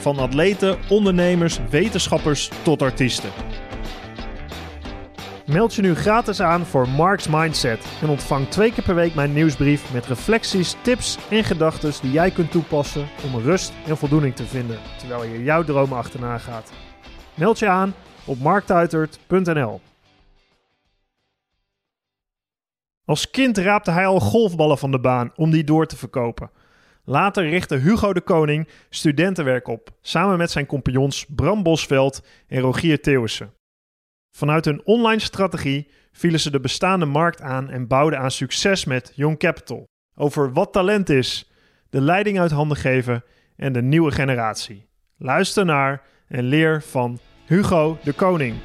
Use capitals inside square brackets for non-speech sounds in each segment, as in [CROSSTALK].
Van atleten, ondernemers, wetenschappers tot artiesten. Meld je nu gratis aan voor Mark's Mindset en ontvang twee keer per week mijn nieuwsbrief met reflecties, tips en gedachten die jij kunt toepassen om rust en voldoening te vinden terwijl je jouw dromen achterna gaat. Meld je aan op marktuitert.nl. Als kind raapte hij al golfballen van de baan om die door te verkopen. Later richtte Hugo de Koning studentenwerk op, samen met zijn compagnons Bram Bosveld en Rogier Theeuwissen. Vanuit hun online strategie vielen ze de bestaande markt aan en bouwden aan succes met Young Capital. Over wat talent is, de leiding uit handen geven en de nieuwe generatie. Luister naar en leer van Hugo de Koning.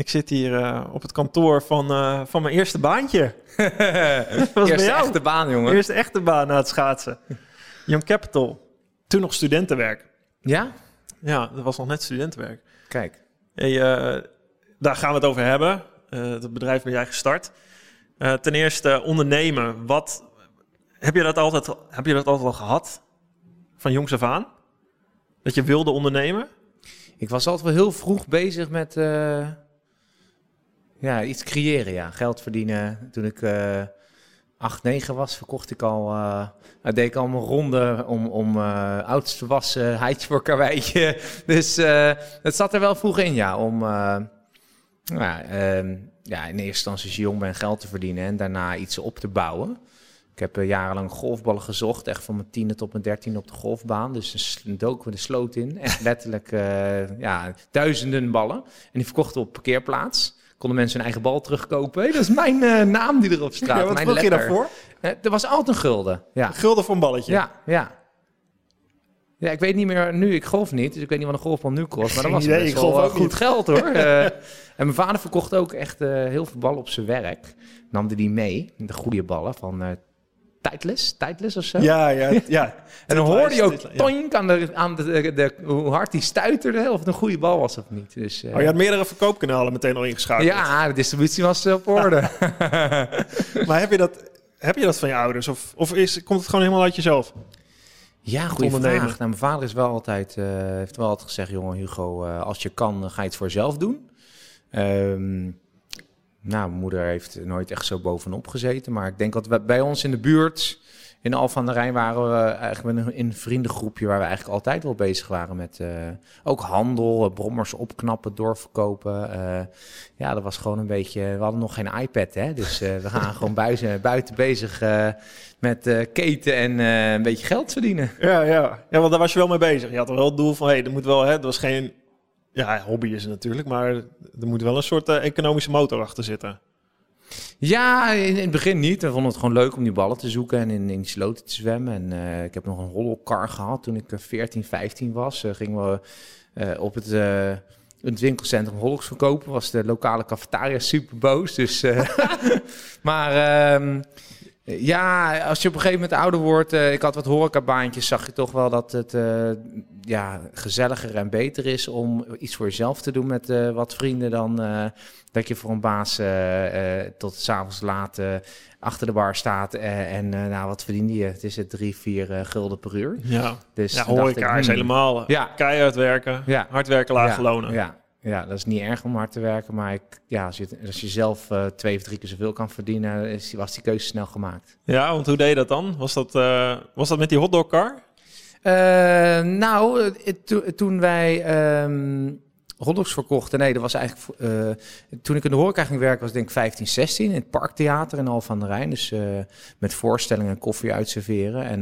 Ik zit hier uh, op het kantoor van, uh, van mijn eerste baantje. [LAUGHS] was eerste echte baan, jongen. Eerste echte baan na het schaatsen. Young Capital. Toen nog studentenwerk. Ja? Ja, dat was nog net studentenwerk. Kijk. Hey, uh, daar gaan we het over hebben. het bedrijf ben jij gestart. ten eerste ondernemen. Wat, heb, je dat altijd, heb je dat altijd al gehad? Van jongs af aan? Dat je wilde ondernemen? Ik was altijd wel heel vroeg bezig met ja, iets creëren, ja. Geld verdienen. Toen ik uh, 8, 9 was, verkocht ik al... Uh, deed ik al mijn ronde om, om uh, ouders te wassen, [LAUGHS] heidje voor karweitje. Dus het zat er wel vroeg in, ja. Om ja, ja, in eerste instantie als je jong bent geld te verdienen en daarna iets op te bouwen. Ik heb jarenlang golfballen gezocht, echt van mijn tiende tot mijn dertiende op de golfbaan. Dus een dook we de sloot in, echt letterlijk ja, duizenden ballen. En die verkochten op parkeerplaats konden mensen hun eigen bal terugkopen. Hey, dat is mijn uh, naam die erop staat. Ja, wat mijn je daarvoor? Uh, er was altijd een gulden. Ja. Een gulden voor een balletje? Ja, ja. Ja, ik weet niet meer nu. Ik golf niet, dus ik weet niet wat een golfbal nu kost. Maar dat was [LAUGHS] idee, best wel goed geld hoor. uh, [LAUGHS] en mijn vader verkocht ook echt heel veel ballen op zijn werk. Namde die mee, de goede ballen van tijdless, tijdless of zo. Ja, ja, ja. [LAUGHS] en dan hoorde je ook toink aan, de, aan de, de, hoe hard die stuiterde, of het een goede bal was of niet. Dus, uh, oh, je had meerdere verkoopkanalen meteen al ingeschakeld. Ja, de distributie was op orde. [LAUGHS] maar heb je, dat, heb je dat van je ouders? Of, of is, komt het gewoon helemaal uit jezelf? Ja, goede vraag. Nou, mijn vader is wel altijd, uh, heeft wel altijd gezegd, jongen Hugo, uh, als je kan, ga je het voor jezelf doen. Um, nou, mijn moeder heeft nooit echt zo bovenop gezeten. Maar ik denk dat we bij ons in de buurt, in Al van de Rijn, waren we eigenlijk in een vriendengroepje waar we eigenlijk altijd wel bezig waren met uh, ook handel, uh, brommers opknappen, doorverkopen. Uh, ja, dat was gewoon een beetje. We hadden nog geen iPad, hè? Dus we gaan gewoon buiten, [LAUGHS] buiten bezig met keten en een beetje geld verdienen. Ja, ja. ja, want daar was je wel mee bezig. Je had er wel het doel van, hé, hey, moet wel, hè, was geen ja, hobby is het natuurlijk, maar er moet wel een soort uh, economische motor achter zitten. Ja, in, het begin niet. We vonden het gewoon leuk om die ballen te zoeken en in, in die sloten te zwemmen. En uh, ik heb nog een hollow gehad toen ik 14, eh, 15 was. Uh, gingen we op het, het winkelcentrum Hollocks verkopen. Was de lokale cafetaria super boos. Dus, [LAUGHS] maar ehm, ja, als je op een gegeven moment ouder wordt, uh, ik had wat horecabaantjes, zag je toch wel dat het uh, ja, gezelliger en beter is om iets voor jezelf te doen met uh, wat vrienden dan dat je voor een baas tot s'avonds laat achter de bar staat en nou, wat verdien je? Het is het drie, vier gulden per uur. Ja, dus ja horeca ik, is hmm, helemaal ja. keihard werken, ja. hard werken, laag ja. lonen. Ja, ja, dat is niet erg om hard te werken, maar ik, ja, als, je, als je zelf uh, twee of drie keer zoveel kan verdienen, is, was die keuze snel gemaakt. Ja, want hoe deed je dat dan? Was dat, uh, was dat met die hotdogcar? Uh, nou, to, toen wij um, hotdogs verkochten, nee, dat was eigenlijk toen ik in de horeca ging werken, was denk ik 15, 16 in het Parktheater in Al van der Rijn, dus met voorstellingen en koffie uitserveren en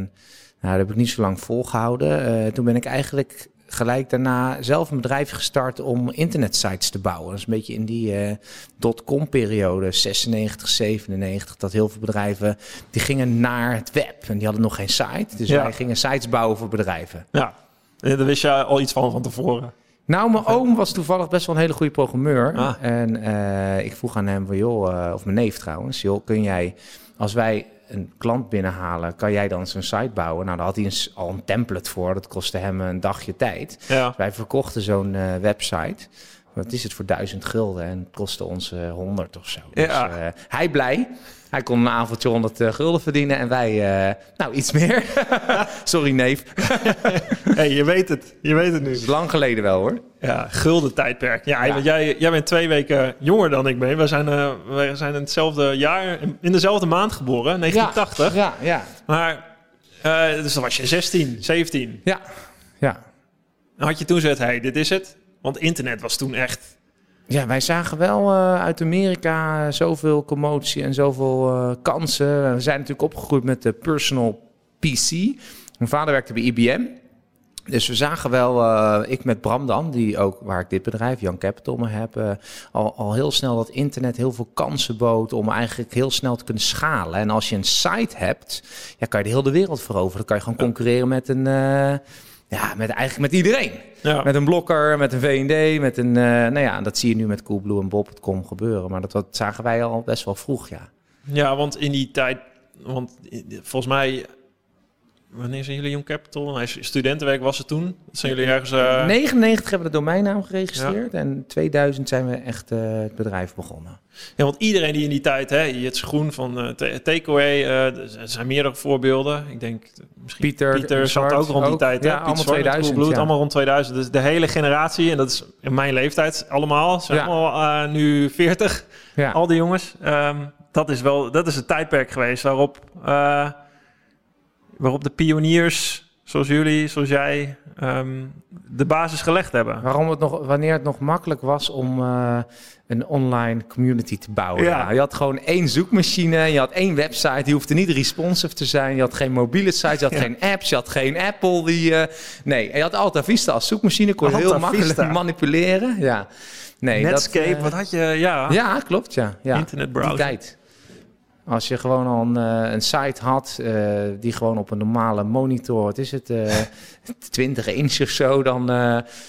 nou, dat heb ik niet zo lang volgehouden. toen ben ik eigenlijk gelijk daarna zelf een bedrijf gestart om internetsites te bouwen. Dat is een beetje in die uh, dotcom-periode, 96, 97, dat heel veel bedrijven die gingen naar het web en die hadden nog geen site. Dus Ja. wij gingen sites bouwen voor bedrijven. Ja, daar wist je al iets van van tevoren. Nou, mijn oom was toevallig best wel een hele goede programmeur. Ah. En eh, ik vroeg aan hem van, joh, eh, of mijn neef trouwens, joh, kun jij, als wij een klant binnenhalen, kan jij dan zo'n site bouwen? Nou, daar had hij een al een template voor, dat kostte hem een dagje tijd. Ja. Wij verkochten zo'n eh, website. Wat is het voor duizend gulden? En het kostte ons eh 100 of zo. Ja. Dus, eh, hij blij. Hij kon een avondje 100 eh, gulden verdienen en wij, nou, iets meer. [LAUGHS] Sorry, neef. [LAUGHS] hey, je weet het. Je weet het nu. Dat is lang geleden wel, hoor. Ja, gulden tijdperk. Ja, Ja. want jij, jij bent twee weken jonger dan ik ben. We zijn, we zijn in hetzelfde jaar, in dezelfde maand geboren, 1980. Ja, ja, Maar, eh, dus dan was je 16, 17. ja. ja. Dan had je toen gezegd, hey, dit is het. Want internet was toen echt... Ja, wij zagen wel eh, uit Amerika zoveel commotie en zoveel eh, kansen. We zijn natuurlijk opgegroeid met de personal PC. Mijn vader werkte bij IBM. Dus we zagen wel, eh, ik met Bram dan, die ook, waar ik dit bedrijf, Young Capital, me heb, al, al heel snel dat internet heel veel kansen bood om eigenlijk heel snel te kunnen schalen. En als je een site hebt, ja, kan je de hele wereld veroveren. Dan kan je gewoon concurreren met een, ja, met eigenlijk met iedereen. Ja, Met een blokker, met een V&D, met een... eh, nou ja, dat zie je nu met Coolblue en Bob.com gebeuren. Maar dat, dat zagen wij al best wel vroeg, ja. ja want in die tijd... Want volgens mij... Wanneer zijn jullie Young Capital? Nee, studentenwerk was het toen. Zijn jullie ergens... eh, 99 hebben we de domeinnaam geregistreerd. En 2000 zijn we echt eh, het bedrijf begonnen. Ja, want iedereen die in die tijd, hè, je het schoen van eh, ta- Takeaway, eh, er zijn meerdere voorbeelden. Ik denk eh, misschien Pieter, Pieter zat ook rond die ook. tijd. hè? Ja, Piet allemaal Zwart met 2000, Coolblue, ja. allemaal rond 2000. Dus de hele generatie, en dat is in mijn leeftijd allemaal, zijn Ja. allemaal eh, nu 40, Ja. al die jongens. Ehm, dat is wel, dat is het tijdperk geweest waarop, eh, waarop de pioniers, zoals jullie, zoals jij, ehm, de basis gelegd hebben. Waarom het nog, wanneer het nog makkelijk was om eh, een online community te bouwen. Ja. Ja, je had gewoon één zoekmachine, je had één website, die hoefde niet responsive te zijn. Je had geen mobiele sites, je had [LAUGHS] Ja. geen apps, je had geen Apple. Die, eh, nee, en je had Alta Vista als zoekmachine, kon je heel makkelijk Vista. manipuleren. Ja. Nee, dat, Netscape, eh, wat had je? Ja, Ja, klopt, ja. ja. internetbrowser. Die tijd. Als je gewoon al een, eh, site had eh, die gewoon op een normale monitor, wat is het, eh [LAUGHS] 20 inch of zo, dan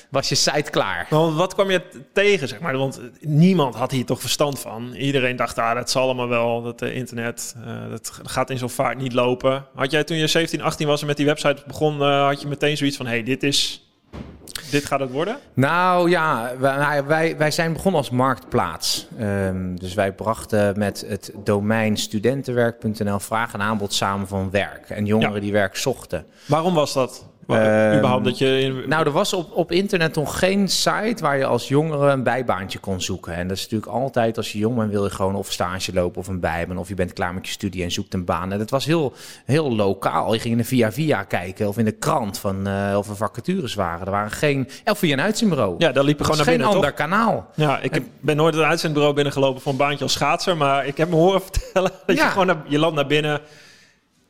was je site klaar. Want wat kwam je tegen, zeg maar? Want niemand had hier toch verstand van. Iedereen dacht, ah, dat zal allemaal wel, dat internet, dat gaat in zo'n vaart niet lopen. Had jij toen je 17, 18 was en met die website begon, had je meteen zoiets van, hey, dit is, dit gaat het worden? Nou ja, wij, nou, wij, wij zijn begonnen als marktplaats. Ehm, dus wij brachten met het domein studentenwerk.nl vraag en aanbod samen van werk. En jongeren Ja. die werk zochten. Waarom was dat? Ehm, überhaupt dat je... In, Nou, er was op, op internet nog geen site waar je als jongere een bijbaantje kon zoeken. En dat is natuurlijk altijd, als je jong bent, wil je gewoon of stage lopen of een bijbaan. Of je bent klaar met je studie en zoekt een baan. En dat was heel, heel lokaal. Je ging in de Via Via kijken of in de krant van, eh, of er vacatures waren. Er waren geen, of via een uitzendbureau. ja, daar liep je dat gewoon naar geen binnen, ander toch? kanaal. Ja, ik ben nooit een uitzendbureau binnengelopen voor een baantje als schaatser, maar ik heb me horen [LAUGHS] vertellen dat Ja. je gewoon naar, je landt naar binnen,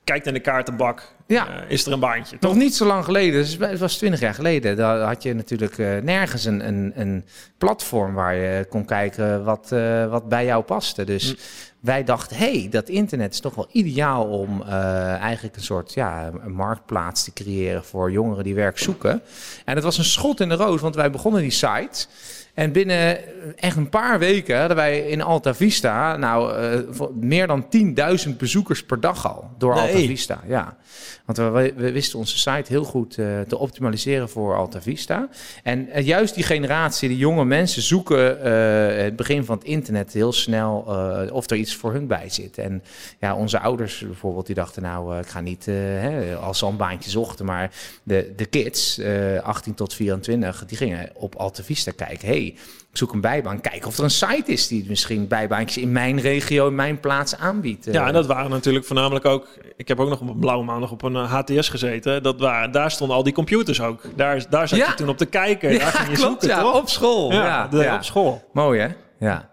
kijkt in de kaartenbak, Ja. eh, is er een baantje, toch? Nog niet zo lang geleden, dus het was twintig jaar geleden, daar had je natuurlijk eh, nergens een, een, een platform waar je kon kijken wat, eh, wat bij jou paste. Dus Hm. wij dachten, hey, dat internet is toch wel ideaal om eigenlijk een soort ja, een marktplaats te creëren voor jongeren die werk zoeken. En het was een schot in de roos, want wij begonnen die site. En binnen echt een paar weken hadden wij in Alta Vista nou, eh, meer dan 10.000 bezoekers per dag al door Nee. Alta Vista. Ja. Want we, we wisten onze site heel goed eh, te optimaliseren voor Alta Vista. En eh, juist die generatie, die jonge mensen, zoeken het begin van het internet heel snel of er iets voor hun bij zit. En ja, onze ouders bijvoorbeeld, die dachten nou, ik ga niet, hè, als ze al een baantje zochten, maar de, de kids, eh 18 tot 24, die gingen op Alta Vista kijken. hey, ik zoek een bijbaan. Kijken of er een site is die misschien bijbaantjes in mijn regio, in mijn plaats aanbiedt. Ja, Eh, en dat waren natuurlijk voornamelijk ook. Ik heb ook nog op een blauwe maandag op een eh, HTS gezeten. Dat waren, daar stonden al die computers ook. Daar, daar zat Ja. je toen op te kijken. daar ging je klopt, zoeken, ja, toch? op school. Ja, Ja, de- ja. op school. Mooi, hè? Ja.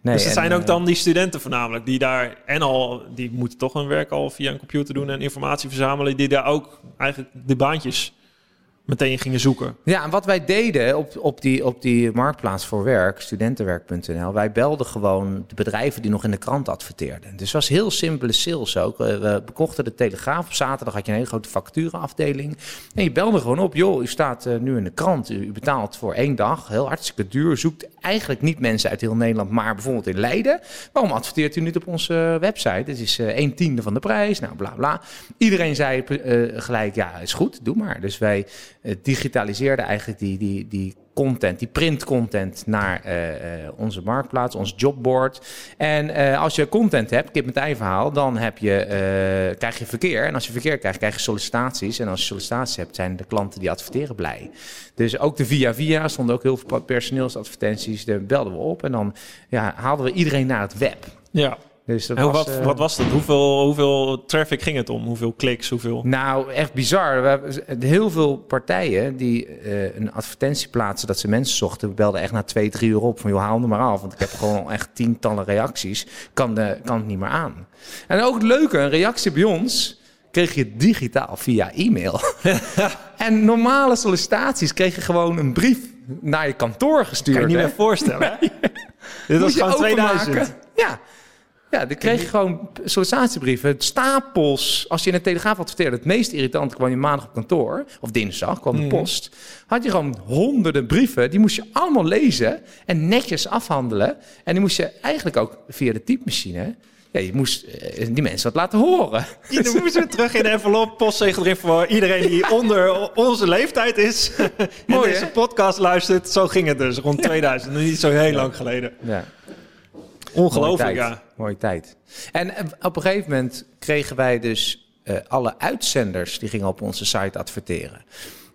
Nee, dus het en, zijn ook eh, dan die studenten voornamelijk die daar en al die moeten toch hun werk al via een computer doen en informatie verzamelen, die daar ook eigenlijk de baantjes meteen gingen zoeken. Ja, en wat wij deden op, op, die, op die marktplaats voor werk, studentenwerk.nl, wij belden gewoon de bedrijven die nog in de krant adverteerden. Dus het was heel simpele sales ook. We, bekochten de Telegraaf. Op zaterdag had je een hele grote facturenafdeling. En je belde gewoon op, joh, u staat eh, nu in de krant. U, betaalt voor één dag, heel hartstikke duur. Zoekt eigenlijk niet mensen uit heel Nederland, maar bijvoorbeeld in Leiden. Waarom adverteert u niet op onze website? Dit is eh een tiende van de prijs, nou bla bla. Iedereen zei eh, gelijk, ja, is goed, doe maar. Dus wij eh, digitaliseerden eigenlijk die, die, die content, die printcontent naar eh, eh, onze marktplaats, ons jobboard. En als je content hebt, kip met ei verhaal, dan heb je, krijg je verkeer. En als je verkeer krijgt, krijg je sollicitaties. En als je sollicitaties hebt, zijn de klanten die adverteren blij. Dus ook de via via stonden ook heel veel personeelsadvertenties. Daar belden we op en dan ja, haalden we iedereen naar het web. Ja. Dus dat En was, wat, eh, wat was dat? Hoeveel, hoeveel traffic ging het om? Hoeveel kliks? Hoeveel? Nou, echt bizar. We hebben heel veel partijen die eh, een advertentie plaatsen dat ze mensen zochten, we belden echt na twee, drie uur op van joh, haal hem maar af. Want ik heb [LAUGHS] gewoon echt tientallen reacties. Kan, de, kan het niet meer aan. En ook het leuke, een reactie bij ons kreeg je digitaal via e-mail. [LAUGHS] en normale sollicitaties kreeg je gewoon een brief naar je kantoor gestuurd. Kan je niet meer voorstellen. [LAUGHS] Dit was gewoon openmaken. 2000. Ja. Ja, dan kreeg je gewoon sollicitatiebrieven, stapels. Als je in de Telegraaf adverteerde, het meest irritant kwam je maandag op kantoor, of dinsdag kwam de Mhm. post. Had je gewoon honderden brieven, die moest je allemaal lezen en netjes afhandelen. En die moest je eigenlijk ook via de typemachine, ja, je moest eh, die mensen wat laten horen. Iedereen moest weer terug in de envelop, postzegel erin voor iedereen die onder onze leeftijd is. en Mooi, deze hè? podcast luistert. Zo ging het dus, rond 2000. Nog Niet zo heel lang geleden. Ja. Ongelooflijk, Mooie tijd. ja. Mooie tijd. En eh, op een gegeven moment kregen wij dus eh, alle uitzenders die gingen op onze site adverteren.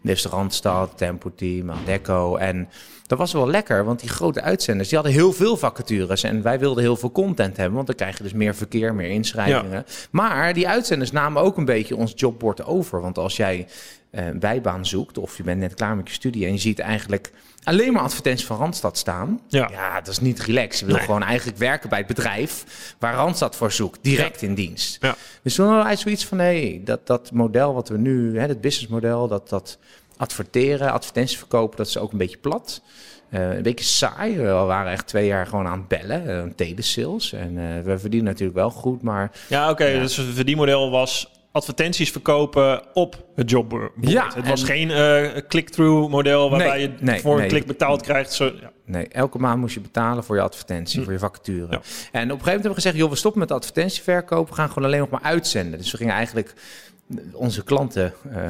Dus de Randstad, Tempo Team, Adecco. En dat was wel lekker, want die grote uitzenders die hadden heel veel vacatures. En wij wilden heel veel content hebben, want dan krijg je dus meer verkeer, meer inschrijvingen. Maar die uitzenders namen ook een beetje ons jobbord over. Want als jij een bijbaan zoekt of je bent net klaar met je studie en je ziet eigenlijk alleen maar advertenties van Randstad staan. Ja. Ja, dat is niet relaxed. Je wil Nee. gewoon eigenlijk werken bij het bedrijf waar Randstad voor zoekt, direct in dienst. Ja. Dus toen hadden wij zoiets van, hé, dat, dat model wat we nu, hè, het businessmodel, dat, dat adverteren, advertenties verkopen, dat is ook een beetje plat. Eh, een beetje saai. We waren echt twee jaar gewoon aan het bellen, eh, een telesales. En eh, we verdienen natuurlijk wel goed, maar Ja, oké. Ja. Dus het verdienmodel was advertenties verkopen op het jobboard. Ja, het was en- geen eh, click-through model waarbij Nee, je nee, voor een klik betaald krijgt. Zo, ja. Nee, elke maand moest je betalen voor je advertentie, Hm. voor je vacature. Ja. En op een gegeven moment hebben we gezegd, joh, we stoppen met advertentieverkoop. We gaan gewoon alleen nog maar uitzenden. Dus we gingen eigenlijk onze klanten eh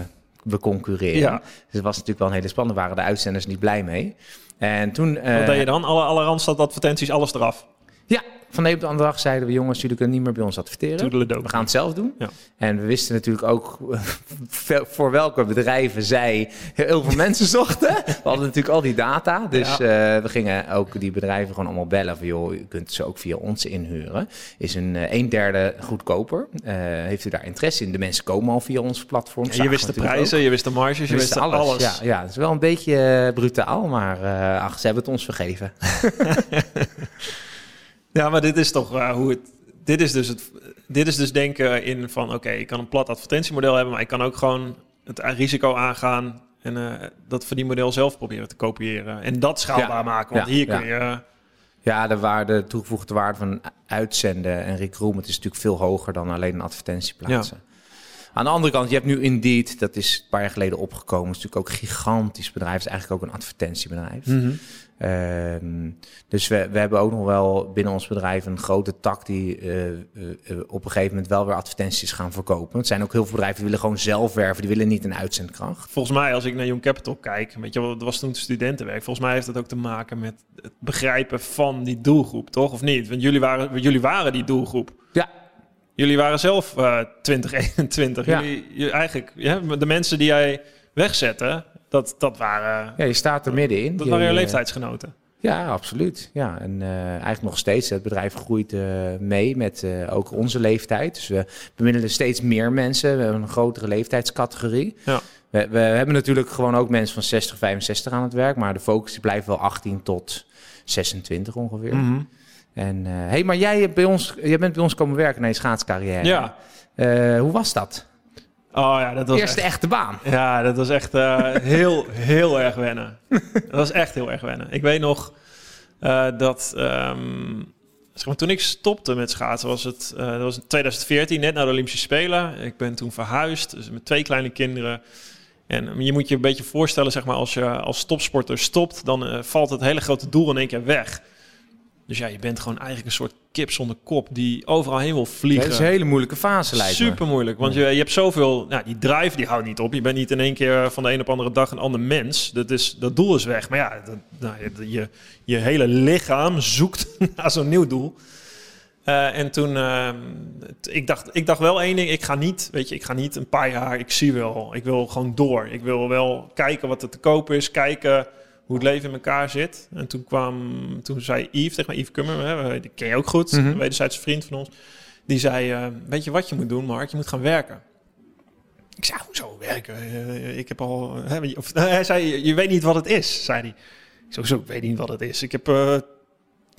beconcurreren. Ja. Dus het was natuurlijk wel een hele spannende, waren de uitzenders niet blij mee. En toen... eh, Wat deed je dan? Alle, alle Randstad advertenties, alles eraf. Ja, van de een op de andere dag zeiden we, jongens, jullie kunnen niet meer bij ons adverteren. We gaan het zelf doen. Ja. En we wisten natuurlijk ook [LAUGHS] voor welke bedrijven zij heel veel mensen [LAUGHS] zochten. We hadden natuurlijk al die data. Dus eh, we gingen ook die bedrijven gewoon allemaal bellen van... joh, u kunt ze ook via ons inhuren. Is een, eh, een derde goedkoper. Eh, heeft u daar interesse in? De mensen komen al via ons platform. Ja, je wist de prijzen, ook. je wist de marges, je wist alles. Ja, ja, het is wel een beetje brutaal, maar eh, ach, ze hebben het ons vergeven. [LAUGHS] Ja, maar dit is toch eh, hoe het. Dit is dus het. Dit is dus denken in van oké, ik kan een plat advertentiemodel hebben, maar ik kan ook gewoon het risico aangaan en eh, dat verdienmodel zelf proberen te kopiëren en dat schaalbaar Ja. maken. Want Ja, hier kun je. Ja, de waarde, toegevoegde waarde van uitzenden en recruitment is natuurlijk veel hoger dan alleen een advertentie plaatsen. Aan de andere kant, je hebt nu Indeed, dat is een paar jaar geleden opgekomen. is natuurlijk ook een gigantisch bedrijf, is eigenlijk ook een advertentiebedrijf. Mhm. Ehm, dus we, we hebben ook nog wel binnen ons bedrijf een grote tak die eh, eh, eh, op een gegeven moment wel weer advertenties gaan verkopen. Het zijn ook heel veel bedrijven die willen gewoon zelf werven, die willen niet een uitzendkracht. Volgens mij, als ik naar Young Capital kijk, weet je wel, dat was toen studentenwerk. Volgens mij heeft dat ook te maken met het begrijpen van die doelgroep, toch? Of niet? Want jullie waren, jullie waren die doelgroep. Ja, Jullie waren zelf eh 2021. [LAUGHS] Ja. Jullie, eigenlijk, ja, de mensen die jij wegzette, dat, dat waren, ja je staat er middenin. dat Je- waren je leeftijdsgenoten. Ja, absoluut. Ja, en eh, eigenlijk nog steeds. Het bedrijf groeit eh, mee met eh, ook onze leeftijd. Dus we bemiddelen steeds meer mensen. We hebben een grotere leeftijdscategorie. Ja. We, we hebben natuurlijk gewoon ook mensen van 60, 65 aan het werk. Maar de focus blijft wel 18 tot 26 ongeveer. Mhm. En hey, maar jij, bij ons, jij bent bij ons komen werken naar je schaatscarrière. Ja. Hoe was dat? Oh ja, dat was Eerste echt, echte baan. ja, dat was echt eh, heel, heel erg wennen. dat was echt heel erg wennen. Ik weet nog eh, dat... ehm, zeg maar, toen ik stopte met schaatsen was het... eh, dat was in 2014, net na de Olympische Spelen. Ik ben toen verhuisd, dus met twee kleine kinderen. En je moet je een beetje voorstellen, zeg maar, als je als topsporter stopt... dan valt het hele grote doel in één keer weg. Dus ja, je bent gewoon eigenlijk een soort kip zonder kop... die overal heen wil vliegen. Dat is een hele moeilijke fase, lijkt. Super moeilijk, want je, je hebt zoveel... Nou, die drive die houdt niet op. Je bent niet in één keer van de een op andere dag een ander mens. Dat, is, dat doel is weg. Maar ja, dat, nou, je, je, hele lichaam zoekt [LAUGHS] naar zo'n nieuw doel. Eh, en toen, t- ik, dacht, ik dacht wel één ding. Ik ga niet, weet je, ik ga niet een paar jaar. Ik zie wel. Ik wil gewoon door. Ik wil wel kijken wat er te koop is. Kijken hoe het leven in elkaar zit. En toen kwam, toen zei Yves tegen mij, Yves Kummer, hè, die ken je ook goed, Mhm. een wederzijdse vriend van ons. Die zei, eh, weet je wat je moet doen, Mark? Je moet gaan werken. Ik zei, hoezo werken? Eh, ik heb al... Hè, of, hij zei, je- weet niet wat het is, zei hij. Ik zei, zo, ik weet niet wat het is. Ik heb, eh,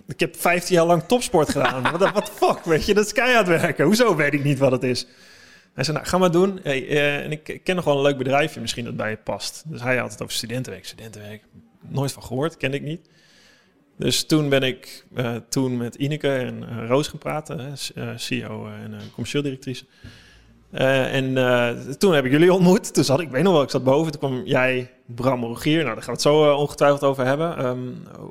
ik heb 15 jaar lang topsport gedaan. Wat wat fuck, weet je? Dat is keihard werken. Hoezo weet ik niet wat het is? Hij zei, nou, ga maar doen. Hey, eh, en ik, ik ken nog wel een leuk bedrijfje misschien dat bij je past. Dus hij had het over studentenwerk. Studentenwerk, nooit van gehoord, kende ik niet. Dus toen ben ik eh, toen met Ineke en eh, Roos hè, s- eh, CEO en commercieel directrice. En toen heb ik jullie ontmoet. Toen zat ik, weet nog wel, ik zat boven. Toen kwam jij, Bram Rogier. Nou, daar gaan we het zo ongetwijfeld over hebben. Ehm,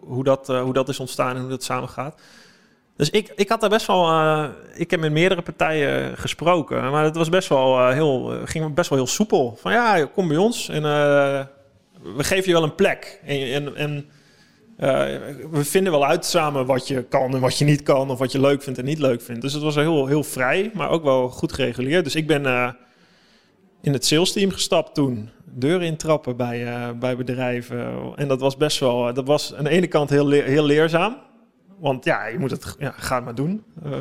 hoe, dat, hoe dat is ontstaan en hoe dat samen gaat. Dus ik, ik had daar best wel... ik heb met meerdere partijen gesproken. Maar het was best wel heel... ging best wel heel soepel. Van ja, kom bij ons en we geven je wel een plek. En, en, en eh, we vinden wel uit samen wat je kan en wat je niet kan. Of wat je leuk vindt en niet leuk vindt. Dus het was heel, heel vrij, maar ook wel goed gereguleerd. Dus ik ben eh, in het sales team gestapt toen. Deuren intrappen bij, eh, bij bedrijven. En dat was best wel... dat was aan de ene kant heel, heel leerzaam. Want ja, je moet het... Ja, ga het maar doen. Eh,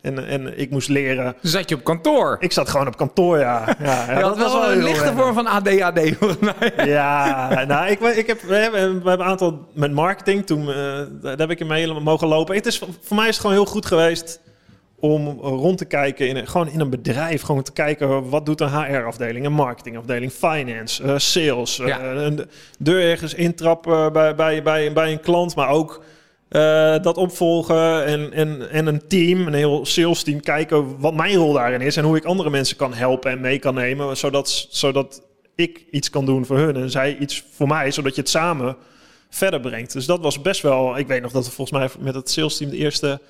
en, en ik moest leren... Zat je op kantoor. Ik zat gewoon op kantoor, ja. ja, [LAUGHS] ja Je had wel een lichte vorm van ADHD, volgens mij. Ja, nou, ik, ik heb, we, hebben, we hebben een aantal met marketing toen, eh, daar heb ik in mee mogen lopen. Het is, voor mij is het gewoon heel goed geweest om rond te kijken in, gewoon in een bedrijf. Gewoon te kijken wat doet een HR-afdeling, een marketingafdeling, finance, eh, sales. Ja. een deur ergens intrappen bij, bij, bij, bij een klant, maar ook eh, dat opvolgen en, en, en een team, een heel sales team, kijken wat mijn rol daarin is en hoe ik andere mensen kan helpen en mee kan nemen, zodat, zodat ik iets kan doen voor hun en zij iets voor mij, zodat je het samen verder brengt. Dus dat was best wel, ik weet nog dat we volgens mij met het sales team de eerste,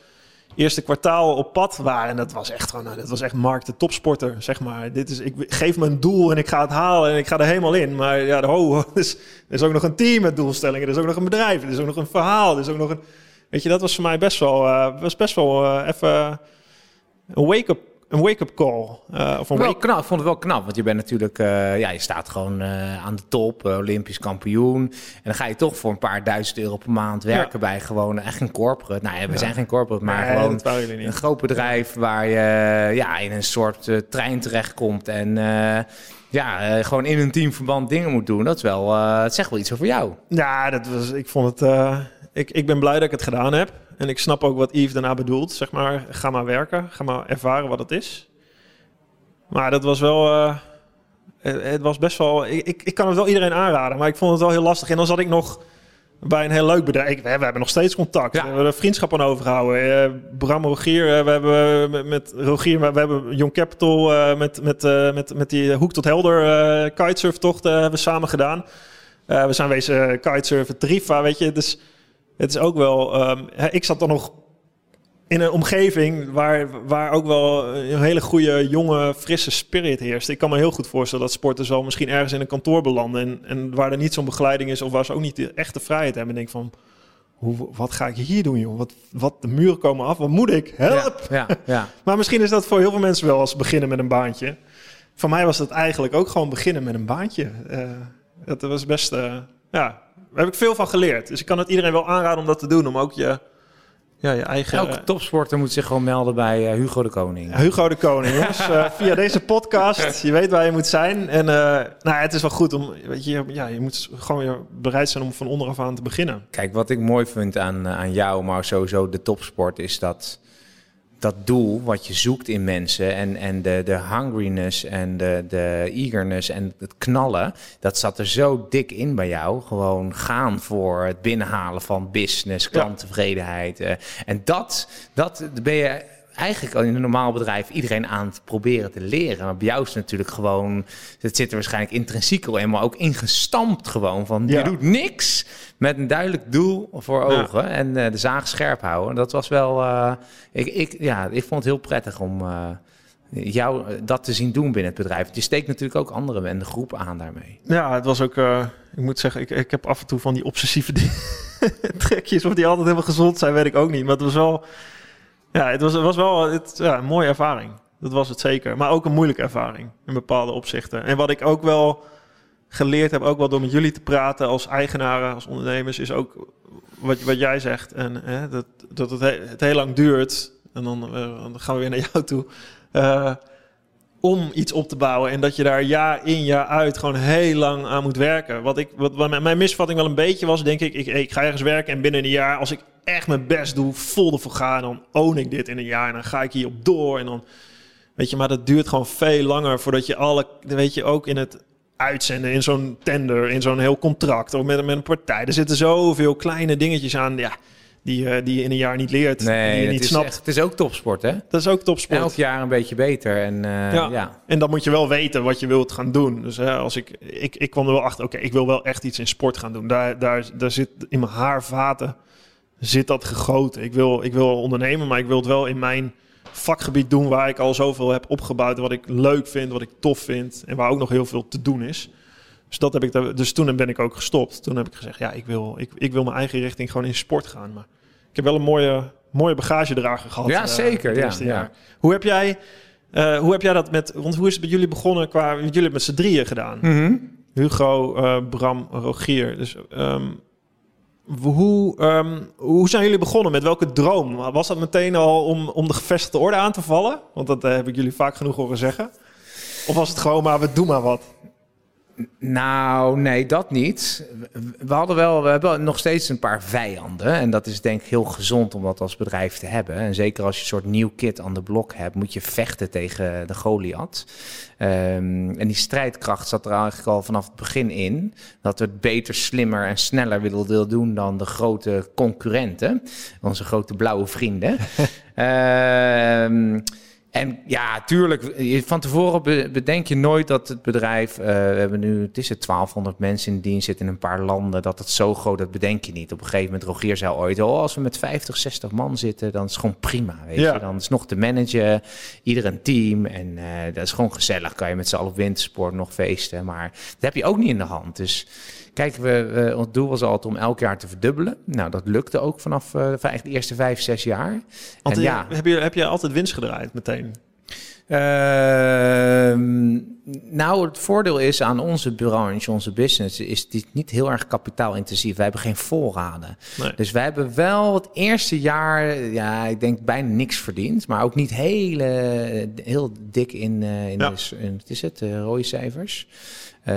eerste kwartaal op pad waren en dat was echt gewoon, nou, dat was echt Mark de topsporter, zeg maar. Dit is, ik geef me een doel en ik ga het halen en ik ga er helemaal in. Maar ja, ho, er is, [LAUGHS] er is ook nog een team met doelstellingen, er is ook nog een bedrijf, er is ook nog een verhaal, er is ook nog een, weet je, dat was voor mij best wel, eh, was best wel eh, even een wake-up een wake-up call. eh, of een Wel wake knap, ik vond het wel knap, want je bent natuurlijk, eh, ja, je staat gewoon eh, aan de top, eh, Olympisch kampioen. En dan ga je toch voor een paar duizend euro per maand werken bij gewoon echt een corporate. Nou ja, we Ja. zijn geen corporate, maar Nee, gewoon een groot bedrijf waar je ja, in een soort eh, trein terechtkomt en eh, ja, eh, gewoon in een teamverband dingen moet doen. Dat is wel, eh, het zegt wel iets over jou. Ja, dat was, ik vond het. eh, ik, ik ben blij dat ik het gedaan heb. En ik snap ook wat Yves daarna bedoelt. Zeg maar, ga maar werken. Ga maar ervaren wat het is. Maar dat was wel. eh, het, het was best wel. Ik, ik, ik kan het wel iedereen aanraden. Maar ik vond het wel heel lastig. En dan zat ik nog bij een heel leuk bedrijf. We, we hebben nog steeds contact. Ja. We hebben er vriendschap aan overgehouden. Eh, Bram Rogier. eh, we hebben met, met Rogier. We, hebben Young Capital. met, met, met, met die Hoek tot Helder kitesurftocht eh, hebben we samen gedaan. We zijn wezen kitesurfen, Trifa, weet je. Dus het is ook wel... ehm, ik zat dan nog in een omgeving waar, waar ook wel een hele goede, jonge, frisse spirit heerst. Ik kan me heel goed voorstellen dat sporters wel misschien ergens in een kantoor belanden... en, en waar er niet zo'n begeleiding is of waar ze ook niet de echte vrijheid hebben. En denk van, hoe, wat ga ik hier doen, joh? Wat, wat, de muren komen af, wat moet ik? Help! Ja, ja, ja. [LAUGHS] Maar misschien is dat voor heel veel mensen wel als beginnen met een baantje. Voor mij was het eigenlijk ook gewoon beginnen met een baantje. Eh dat was best, eh, ja, daar heb ik veel van geleerd. Dus ik kan het iedereen wel aanraden om dat te doen, om ook je, ja, je eigen... Elke topsporter moet zich gewoon melden bij eh, Hugo de Koning. Hugo de Koning, jongens. [LAUGHS] Eh, via deze podcast, je weet waar je moet zijn. En eh, nou, ja, het is wel goed om, weet je, ja, je moet gewoon weer bereid zijn om van onderaf aan te beginnen. Kijk, wat ik mooi vind aan, aan jou, maar sowieso de topsport, is dat dat doel wat je zoekt in mensen en, en de, de hungriness en de, de eagerness en het knallen, dat zat er zo dik in bij jou. Gewoon gaan voor het binnenhalen van business, klanttevredenheid. eh. en dat, dat ben je eigenlijk al in een normaal bedrijf iedereen aan het proberen te leren. Maar bij jou is het natuurlijk gewoon, het zit er waarschijnlijk intrinsiek al eenmaal ook ingestampt gewoon van Ja. je doet niks met een duidelijk doel voor Ja. ogen en eh, de zaag scherp houden. Dat was wel, eh, ik, ik, ja, ik vond het heel prettig om eh, jou dat te zien doen binnen het bedrijf. Je steekt natuurlijk ook anderen en de groep aan daarmee. Ja, het was ook, ik moet zeggen, ik, ik heb af en toe van die obsessieve [LAUGHS] trekjes. Of die altijd helemaal gezond zijn, weet ik ook niet. Maar het was wel, ja, het was, het was wel het, ja, een mooie ervaring. Dat was het zeker. Maar ook een moeilijke ervaring in bepaalde opzichten. En wat ik ook wel geleerd heb, ook wel door met jullie te praten als eigenaren, als ondernemers, is ook wat, wat jij zegt. En hè, dat, dat het, he- het heel lang duurt. En dan, eh, dan gaan we weer naar jou toe. Eh, om iets op te bouwen. En dat je daar jaar in, jaar uit gewoon heel lang aan moet werken. Wat, ik, wat, wat mijn misvatting wel een beetje was, denk ik, ik, ik ga ergens werken en binnen een jaar, als ik echt mijn best doe, vol ervoor ga, dan own ik dit in een jaar. En dan ga ik hierop door. En dan, weet je, maar dat duurt gewoon veel langer voordat je alle, weet je, ook in het uitzenden, in zo'n tender, in zo'n heel contract, of met, met een partij. Er zitten zoveel kleine dingetjes aan, ja, die, eh, die je in een jaar niet leert, die je niet is, snapt. echt- het is ook topsport, hè? Dat is ook topsport. Elk jaar een beetje beter. En eh, Ja. ja. En dan moet je wel weten wat je wilt gaan doen. Dus hè, als ik, ik, ik kwam er wel achter, oké, ik wil wel echt iets in sport gaan doen. Daar, daar, daar zit in mijn haarvaten zit dat gegoten. Ik wil, ik wil ondernemen, maar ik wil het wel in mijn vakgebied doen waar ik al zoveel heb opgebouwd. Wat ik leuk vind, wat ik tof vind en waar ook nog heel veel te doen is. Dus, dat heb ik, dus toen ben ik ook gestopt. Toen heb ik gezegd, ja, ik wil, ik, ik wil mijn eigen richting gewoon in sport gaan. Maar ik heb wel een mooie, mooie bagagedrager gehad. Ja, eh, zeker, ja, ja. Hoe heb jij... eh, hoe heb jij dat met... Want hoe is het bij jullie begonnen qua... Jullie hebben met z'n drieën gedaan. Mhm. Hugo, eh, Bram, Rogier. Dus ehm, hoe, ehm, hoe zijn jullie begonnen? Met welke droom? Was dat meteen al om, om de gevestigde orde aan te vallen? Want dat eh, heb ik jullie vaak genoeg horen zeggen. Of was het gewoon maar, we doen maar wat? Nou, nee, dat niet. We- hadden wel, we hebben nog steeds een paar vijanden. En dat is denk ik heel gezond om dat als bedrijf te hebben. En zeker als je een soort nieuw kit aan de blok hebt, moet je vechten tegen de Goliath. Ehm, en die strijdkracht zat er eigenlijk al vanaf het begin in. Dat we het beter, slimmer en sneller wilden doen dan de grote concurrenten. Onze grote blauwe vrienden. [LAUGHS] Ehm en ja, tuurlijk, van tevoren be- bedenk je nooit dat het bedrijf, eh, we hebben nu, het is het 1200 mensen in dienst, zitten in een paar landen, dat het zo groot, dat bedenk je niet. Op een gegeven moment, Rogier zei ooit, oh, als we met 50, 60 man zitten, dan is het gewoon prima, weet Ja. je. Dan is nog te managen, ieder een team en eh, dat is gewoon gezellig. Kan je met z'n allen op wintersport nog feesten, maar dat heb je ook niet in de hand. Dus kijk, we, ons doel was altijd om elk jaar te verdubbelen. Nou, dat lukte ook vanaf eh, de eerste vijf, zes jaar. Want en eh, ja, heb, je, heb je altijd winst gedraaid meteen? Ehm, nou, het voordeel is aan onze branche, onze business, is die niet heel erg kapitaalintensief. Wij hebben geen voorraden. Nee. Dus wij hebben wel het eerste jaar, ja, ik denk bijna niks verdiend. Maar ook niet hele, heel dik in, eh, in, Ja. de, in wat is het, eh, rode cijfers. Ehm,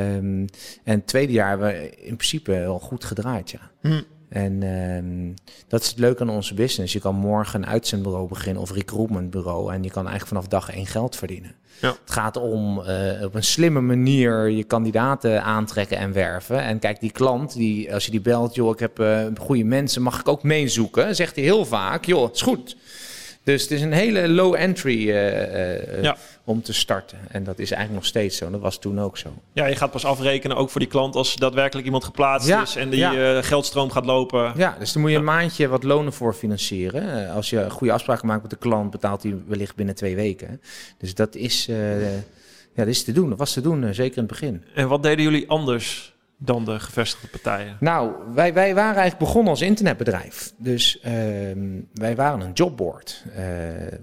en het tweede jaar hebben we in principe wel goed gedraaid, ja. Hm. En ehm, dat is het leuke aan onze business. Je kan morgen een uitzendbureau beginnen of recruitmentbureau. En je kan eigenlijk vanaf dag één geld verdienen. Ja. Het gaat om eh, op een slimme manier je kandidaten aantrekken en werven. En kijk, die klant, die, als je die belt, joh, ik heb eh, goede mensen, mag ik ook meezoeken? Zegt hij heel vaak, joh, is goed. Dus het is een hele low entry eh, eh, Ja. om te starten. En dat is eigenlijk nog steeds zo. Dat was toen ook zo. Ja, je gaat pas afrekenen, ook voor die klant, als daadwerkelijk iemand geplaatst Ja, is en die ja. eh, geldstroom gaat lopen. Ja, dus dan moet je een maandje wat lonen voor financieren. Eh, Als je goede afspraken maakt met de klant, betaalt hij wellicht binnen twee weken. Dus dat is, eh, ja, dat is te doen. Dat was te doen, eh, zeker in het begin. En wat deden jullie anders dan de gevestigde partijen? Nou, wij, wij waren eigenlijk begonnen als internetbedrijf. Dus ehm, wij waren een jobboard. eh,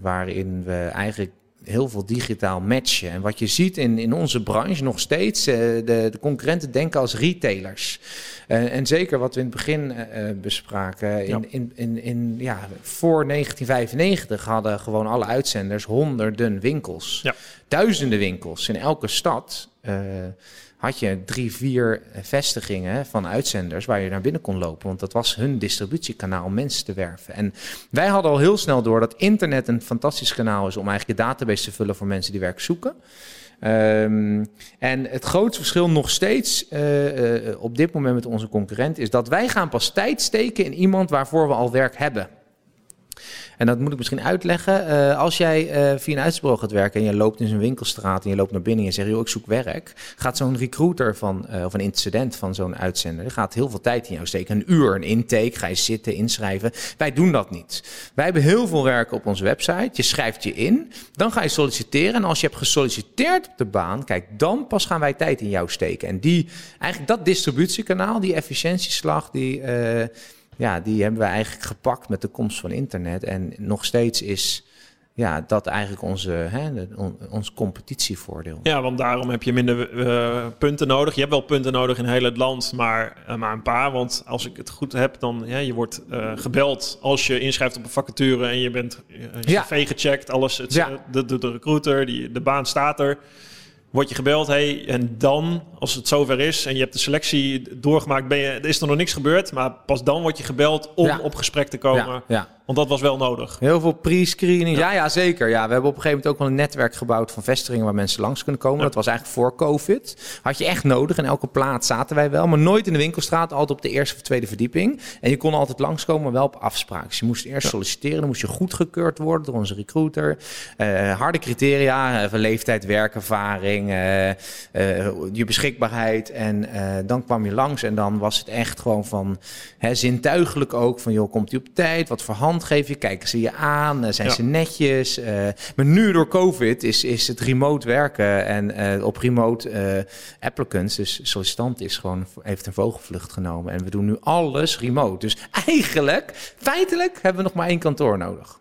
waarin we eigenlijk heel veel digitaal matchen. En wat je ziet in, in onze branche nog steeds, eh, de, de concurrenten denken als retailers. Eh, en zeker wat we in het begin bespraken, in, Ja. in, in, in, ja, voor 1995 hadden gewoon alle uitzenders honderden winkels. Ja. Duizenden winkels in elke stad. Eh, had je drie, vier vestigingen van uitzenders waar je naar binnen kon lopen. Want dat was hun distributiekanaal om mensen te werven. En wij hadden al heel snel door dat internet een fantastisch kanaal is om eigenlijk je database te vullen voor mensen die werk zoeken. Um, en het grootste verschil nog steeds uh, uh, op dit moment met onze concurrent is dat wij gaan pas tijd steken in iemand waarvoor we al werk hebben. En dat moet ik misschien uitleggen. Uh, als jij uh, via een uitzendbureau gaat werken en je loopt in zijn winkelstraat en je loopt naar binnen en je zegt, joh, ik zoek werk. Gaat zo'n recruiter van, uh, of een incident van zo'n uitzender, gaat heel veel tijd in jou steken. Een uur, een intake, ga je zitten, inschrijven. Wij doen dat niet. Wij hebben heel veel werk op onze website. Je schrijft je in, dan ga je solliciteren. En als je hebt gesolliciteerd op de baan, kijk, dan pas gaan wij tijd in jou steken. En die, eigenlijk dat distributiekanaal, die efficiëntieslag, die ja, die hebben we eigenlijk gepakt met de komst van internet. En nog steeds is ja, dat eigenlijk onze, hè, ons competitievoordeel. Ja, want daarom heb je minder uh, punten nodig. Je hebt wel punten nodig in heel het land, maar uh, maar een paar. Want als ik het goed heb, dan ja, je wordt uh, gebeld als je inschrijft op een vacature en je bent je ja. cv gecheckt, alles. Het, ja. de, de, de recruiter, die, de baan staat er word je gebeld, hey, en dan, als het zover is en je hebt de selectie doorgemaakt, ben je, er is er nog niks gebeurd, maar pas dan word je gebeld om op gesprek te komen. Ja, ja. Want dat was wel nodig. Heel veel pre-screening. Ja, ja, zeker. Ja, we hebben op een gegeven moment ook wel een netwerk gebouwd van vestigingen waar mensen langs kunnen komen. Dat was eigenlijk voor COVID. Had je echt nodig. In elke plaats zaten wij wel, maar nooit in de winkelstraat. Altijd op de eerste of tweede verdieping. En je kon altijd langskomen, maar wel op afspraak. Dus je moest eerst solliciteren. Dan moest je goedgekeurd worden door onze recruiter. Uh, harde criteria uh, van leeftijd, werkervaring, uh, je beschikbaarheid. En dan kwam je langs en dan was het echt gewoon van hè, zintuigelijk ook. Van joh, komt u op tijd? Wat voor hand geef je, kijken ze je aan, eh, zijn ze netjes. Uh, maar nu door COVID is, is het remote werken en uh, op remote applicants, dus sollicitant is gewoon, heeft een vogelvlucht genomen. En we doen nu alles remote. Dus eigenlijk, feitelijk, hebben we nog maar één kantoor nodig.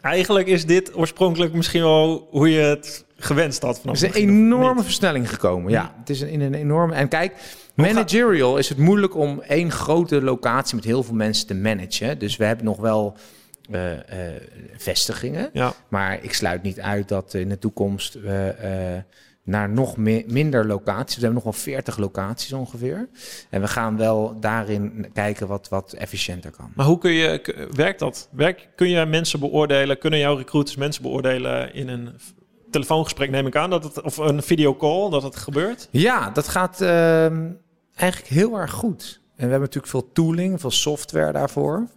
Eigenlijk is dit oorspronkelijk misschien wel hoe je het gewenst had. Vanaf er is een enorme versnelling gekomen. Ja, het is in een enorme. En kijk, managerial is het moeilijk om één grote locatie met heel veel mensen te managen. Dus we hebben nog wel uh, uh, vestigingen. Ja. Maar ik sluit niet uit dat in de toekomst we uh, naar nog meer, minder locaties. We hebben nog wel 40 locaties ongeveer. En we gaan wel daarin kijken wat, wat efficiënter kan. Maar hoe kun je, werkt dat? Werk, kun je mensen beoordelen? Kunnen jouw recruiters mensen beoordelen in een telefoongesprek neem ik aan dat het of een videocall dat het gebeurt? Ja, dat gaat uh, eigenlijk heel erg goed. En we hebben natuurlijk veel tooling, veel software daarvoor.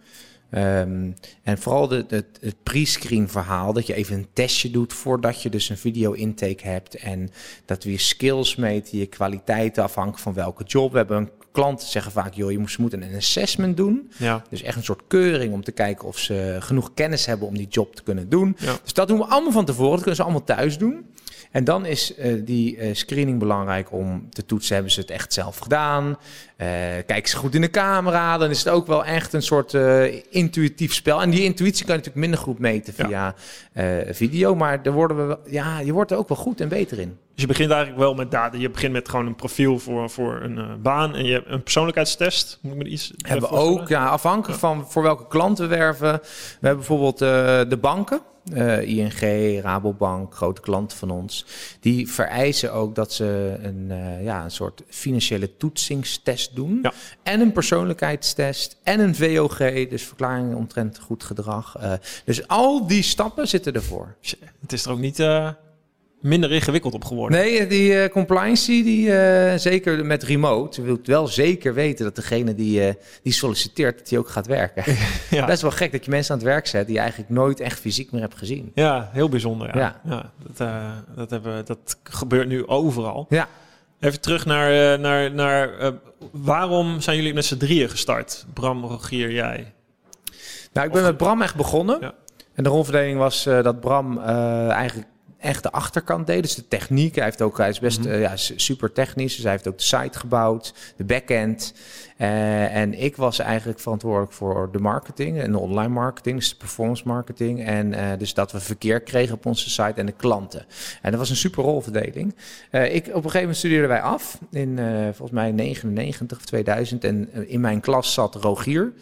Um, en vooral de, de, het pre-screen verhaal, dat je even een testje doet voordat je dus een video intake hebt. En dat we je skills meten, je kwaliteiten afhankelijk van welke job. We hebben een klanten zeggen vaak, joh, je moet een assessment doen. Ja. Dus echt een soort keuring om te kijken of ze genoeg kennis hebben om die job te kunnen doen. Ja. Dus dat doen we allemaal van tevoren. Dat kunnen ze allemaal thuis doen. En dan is uh, die uh, screening belangrijk om te toetsen, hebben ze het echt zelf gedaan? Uh, kijken ze goed in de camera? Dan is het ook wel echt een soort intuïtief spel. En die intuïtie kan je natuurlijk minder goed meten via ja. video. Maar daar worden we, ja, je wordt er ook wel goed en beter in. Dus je begint eigenlijk wel met data. Je begint met gewoon een profiel voor, voor een baan. En je hebt een persoonlijkheidstest. Moet ik me iets hebben we ook, ja, afhankelijk van voor welke klanten we werven. We hebben bijvoorbeeld de banken. Uh, ING, Rabobank, grote klanten van ons, die vereisen ook dat ze een, uh, ja, een soort financiële toetsingstest doen. Ja. En een persoonlijkheidstest en een VOG, dus verklaring omtrent goed gedrag. Uh, dus al die stappen zitten ervoor. Het is er ook niet minder ingewikkeld op geworden. Nee, die uh, compliance, die, uh, zeker met remote, wil wel zeker weten dat degene die, uh, die solliciteert, dat die ook gaat werken. [LAUGHS] ja. Best wel gek dat je mensen aan het werk zet die je eigenlijk nooit echt fysiek meer hebt gezien. Ja, heel bijzonder. Ja, ja. dat, dat, hebben, dat gebeurt nu overal. Ja. Even terug naar, naar, naar waarom zijn jullie met z'n drieën gestart? Bram, Rogier, jij? Nou, ik ben met Bram echt begonnen. Ja. En de rolverdeling was dat Bram eigenlijk echt de achterkant deed. Dus de techniek. Hij, heeft ook, hij is best mm ja, super technisch. Dus hij heeft ook de site gebouwd, de backend. Uh, en ik was eigenlijk verantwoordelijk voor de marketing en de online marketing, dus de performance marketing. En uh, dus dat we verkeer kregen op onze site en de klanten. En dat was een super rolverdeling. Ik, op een gegeven moment studeerden wij af in volgens mij 99 of 2000. En in mijn klas zat Rogier.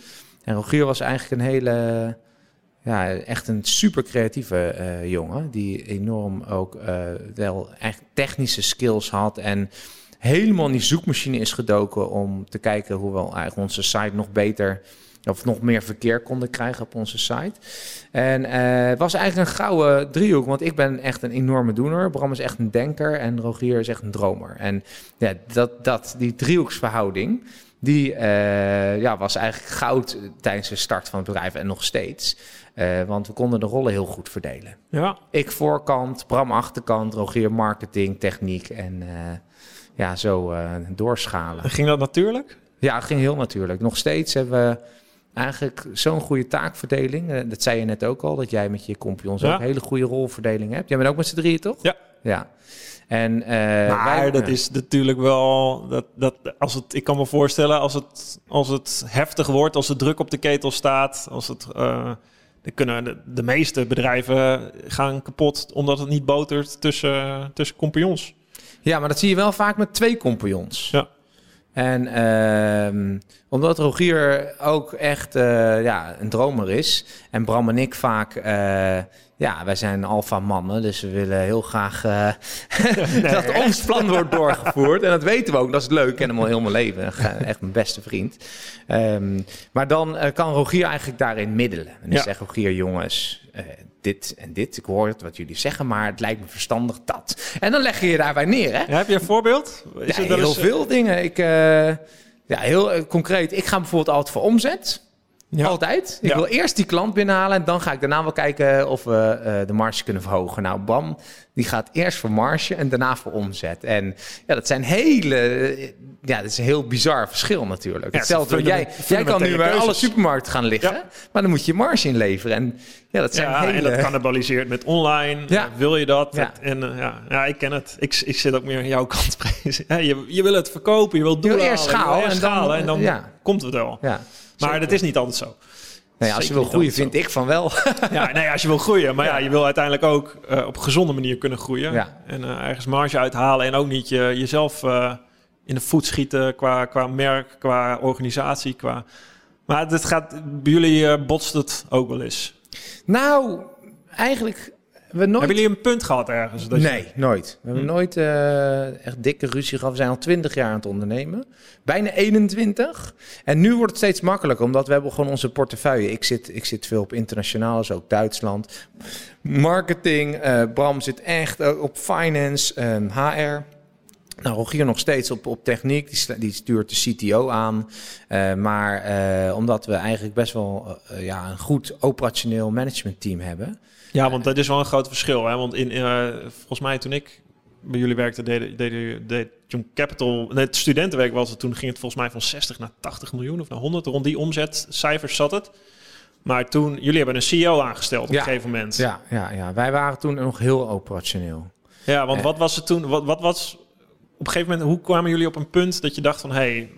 En Rogier was eigenlijk een hele ja, echt een super creatieve eh, jongen. Die enorm ook eh, wel echt technische skills had. En helemaal in die zoekmachine is gedoken om te kijken hoe we eigenlijk onze site nog beter of nog meer verkeer konden krijgen op onze site. En eh, was eigenlijk een gouden driehoek, want ik ben echt een enorme doener. Bram is echt een denker en Rogier is echt een dromer. En ja, dat, dat, die driehoeksverhouding, die ja, was eigenlijk goud tijdens de start van het bedrijf en nog steeds. Eh, want we konden de rollen heel goed verdelen. Ja. Ik voorkant, Bram achterkant, Rogier marketing, techniek en eh, ja, zo eh, doorschalen. En ging dat natuurlijk? Ja, het ging heel natuurlijk. Nog steeds hebben we eigenlijk zo'n goede taakverdeling. Dat zei je net ook al, dat jij met je compagnons Ja. ook een hele goede rolverdeling hebt. Jij bent ook met z'n drieën, toch? Ja. Ja. En, eh, Maar wij- dat is natuurlijk wel. Dat, dat, als het, ik kan me voorstellen, als het, als het heftig wordt, als de druk op de ketel staat, als het. eh, dan kunnen de, de meeste bedrijven gaan kapot omdat het niet botert tussen, tussen compagnons. Ja, maar dat zie je wel vaak met twee compagnons. Ja. En ehm, omdat Rogier ook echt eh, ja, een dromer is. En Bram en ik vaak, eh, ja, wij zijn alfa mannen. Dus we willen heel graag eh, [LAUGHS] dat ons plan wordt doorgevoerd. En dat weten we ook, dat is leuk. Ik ken hem al heel mijn leven. [LAUGHS] Echt mijn beste vriend. Ehm, maar dan kan Rogier eigenlijk daarin middelen. En dan Ja. zegt Rogier, jongens, dit en dit. Ik hoor het wat jullie zeggen, maar het lijkt me verstandig dat. En dan leg je je daarbij neer, hè? Ja, heb je een voorbeeld? Is Ja, heel eens- veel dingen. Ik, eh, ja, heel eh, concreet. Ik ga bijvoorbeeld altijd voor omzet. Ja. Altijd. Ik Ja. wil eerst die klant binnenhalen en dan ga ik daarna wel kijken of we eh, de marge kunnen verhogen. Nou, Bam, die gaat eerst voor marge en daarna voor omzet. En ja, dat zijn hele, eh, ja, dat is een heel bizar verschil natuurlijk. Ja, Hetzelfde. Jij, jij kan nu bij alle supermarkten gaan liggen, maar dan moet je marge inleveren. En ja, dat zijn Ja, hele... en dat cannibaliseert met online. Ja. Eh, wil je dat? Ja. En ja, ja, ik ken het. Ik, ik zit ook meer aan jouw [LAUGHS] kant. Je, je wil het verkopen, je wil Je wil eerst schalen en dan- en dan komt het wel. Ja, Maar zeker. dat is niet altijd zo. Nee, als je wil groeien, vind ik van wel. [LAUGHS] Ja, nee, als je wil groeien. Maar ja, Ja. je wil uiteindelijk ook eh, op een gezonde manier kunnen groeien. Ja. En eh, ergens marge uithalen. En ook niet je, jezelf eh, in de voet schieten qua, qua merk, qua organisatie. Qua... Maar dit gaat, bij jullie botst het ook wel eens. Nou, eigenlijk... We nooit... Hebben jullie een punt gehad ergens? Dat je- Nee, nooit. We hebben Hm. nooit eh, echt dikke ruzie gehad. We zijn al 20 jaar aan het ondernemen. Bijna 21. En nu wordt het steeds makkelijker, omdat we hebben gewoon onze portefeuille. Ik zit, ik zit veel op internationaal, dus ook Duitsland. Marketing. eh, Bram zit echt eh, op finance, ehm, HR. Nou, Rogier nog steeds op, op techniek. Die, die stuurt de CTO aan. Maar omdat we eigenlijk best wel ja, een goed operationeel managementteam hebben... Ja, want dat is wel een groot verschil. Hè? Want in, eh, volgens mij toen ik bij jullie werkte, deed, deed, deed John Capital... Nee, het studentenwerk was het. Toen ging het volgens mij van 60 naar 80 miljoen of naar 100. Rond die omzetcijfers zat het. Maar toen, jullie hebben een CEO aangesteld op Ja. een gegeven moment. Ja, ja, ja, wij waren toen nog heel operationeel. Ja, want Eh. wat was het toen? Wat, wat was op een gegeven moment? Hoe kwamen jullie op een punt dat je dacht van, hé, hey,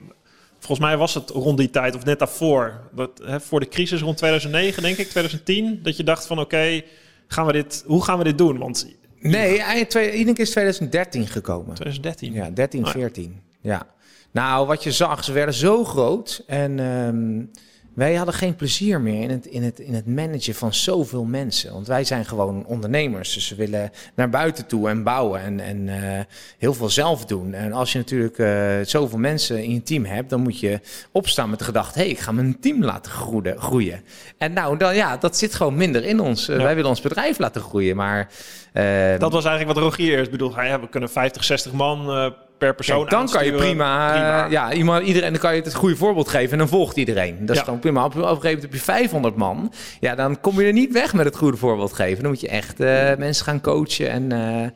volgens mij was het rond die tijd of net daarvoor, dat, hè, voor de crisis rond 2009, denk ik, 2010, dat je dacht van, oké, gaan we dit? Hoe gaan we dit doen? Want Nee, eind twee- iedere keer is 2013 gekomen. 2013. Ja, 13, Oh ja. 14. Ja. Nou, wat je zag, ze werden zo groot. En ehm, wij hadden geen plezier meer in het, in, het, in het managen van zoveel mensen. Want wij zijn gewoon ondernemers. Dus we willen naar buiten toe en bouwen en, en eh, heel veel zelf doen. En als je natuurlijk eh, zoveel mensen in je team hebt, dan moet je opstaan met de gedachte: hé, hey, ik ga mijn team laten groeien. groeien. En nou, dan, ja, dat zit gewoon minder in ons. Eh, Ja. Wij willen ons bedrijf laten groeien. Maar Dat was eigenlijk wat Rogier eerst bedoelde. Ja, we kunnen 50, 60 man eh, per persoon Kijk, dan kan je aansturen. prima, eh, ja, iemand, iedereen, dan kan je het goede voorbeeld geven en dan volgt iedereen. Dat is Ja. gewoon prima. Op, op een gegeven moment heb je 500 man. Ja, dan kom je er niet weg met het goede voorbeeld geven. Dan moet je echt eh, mensen gaan coachen en eh,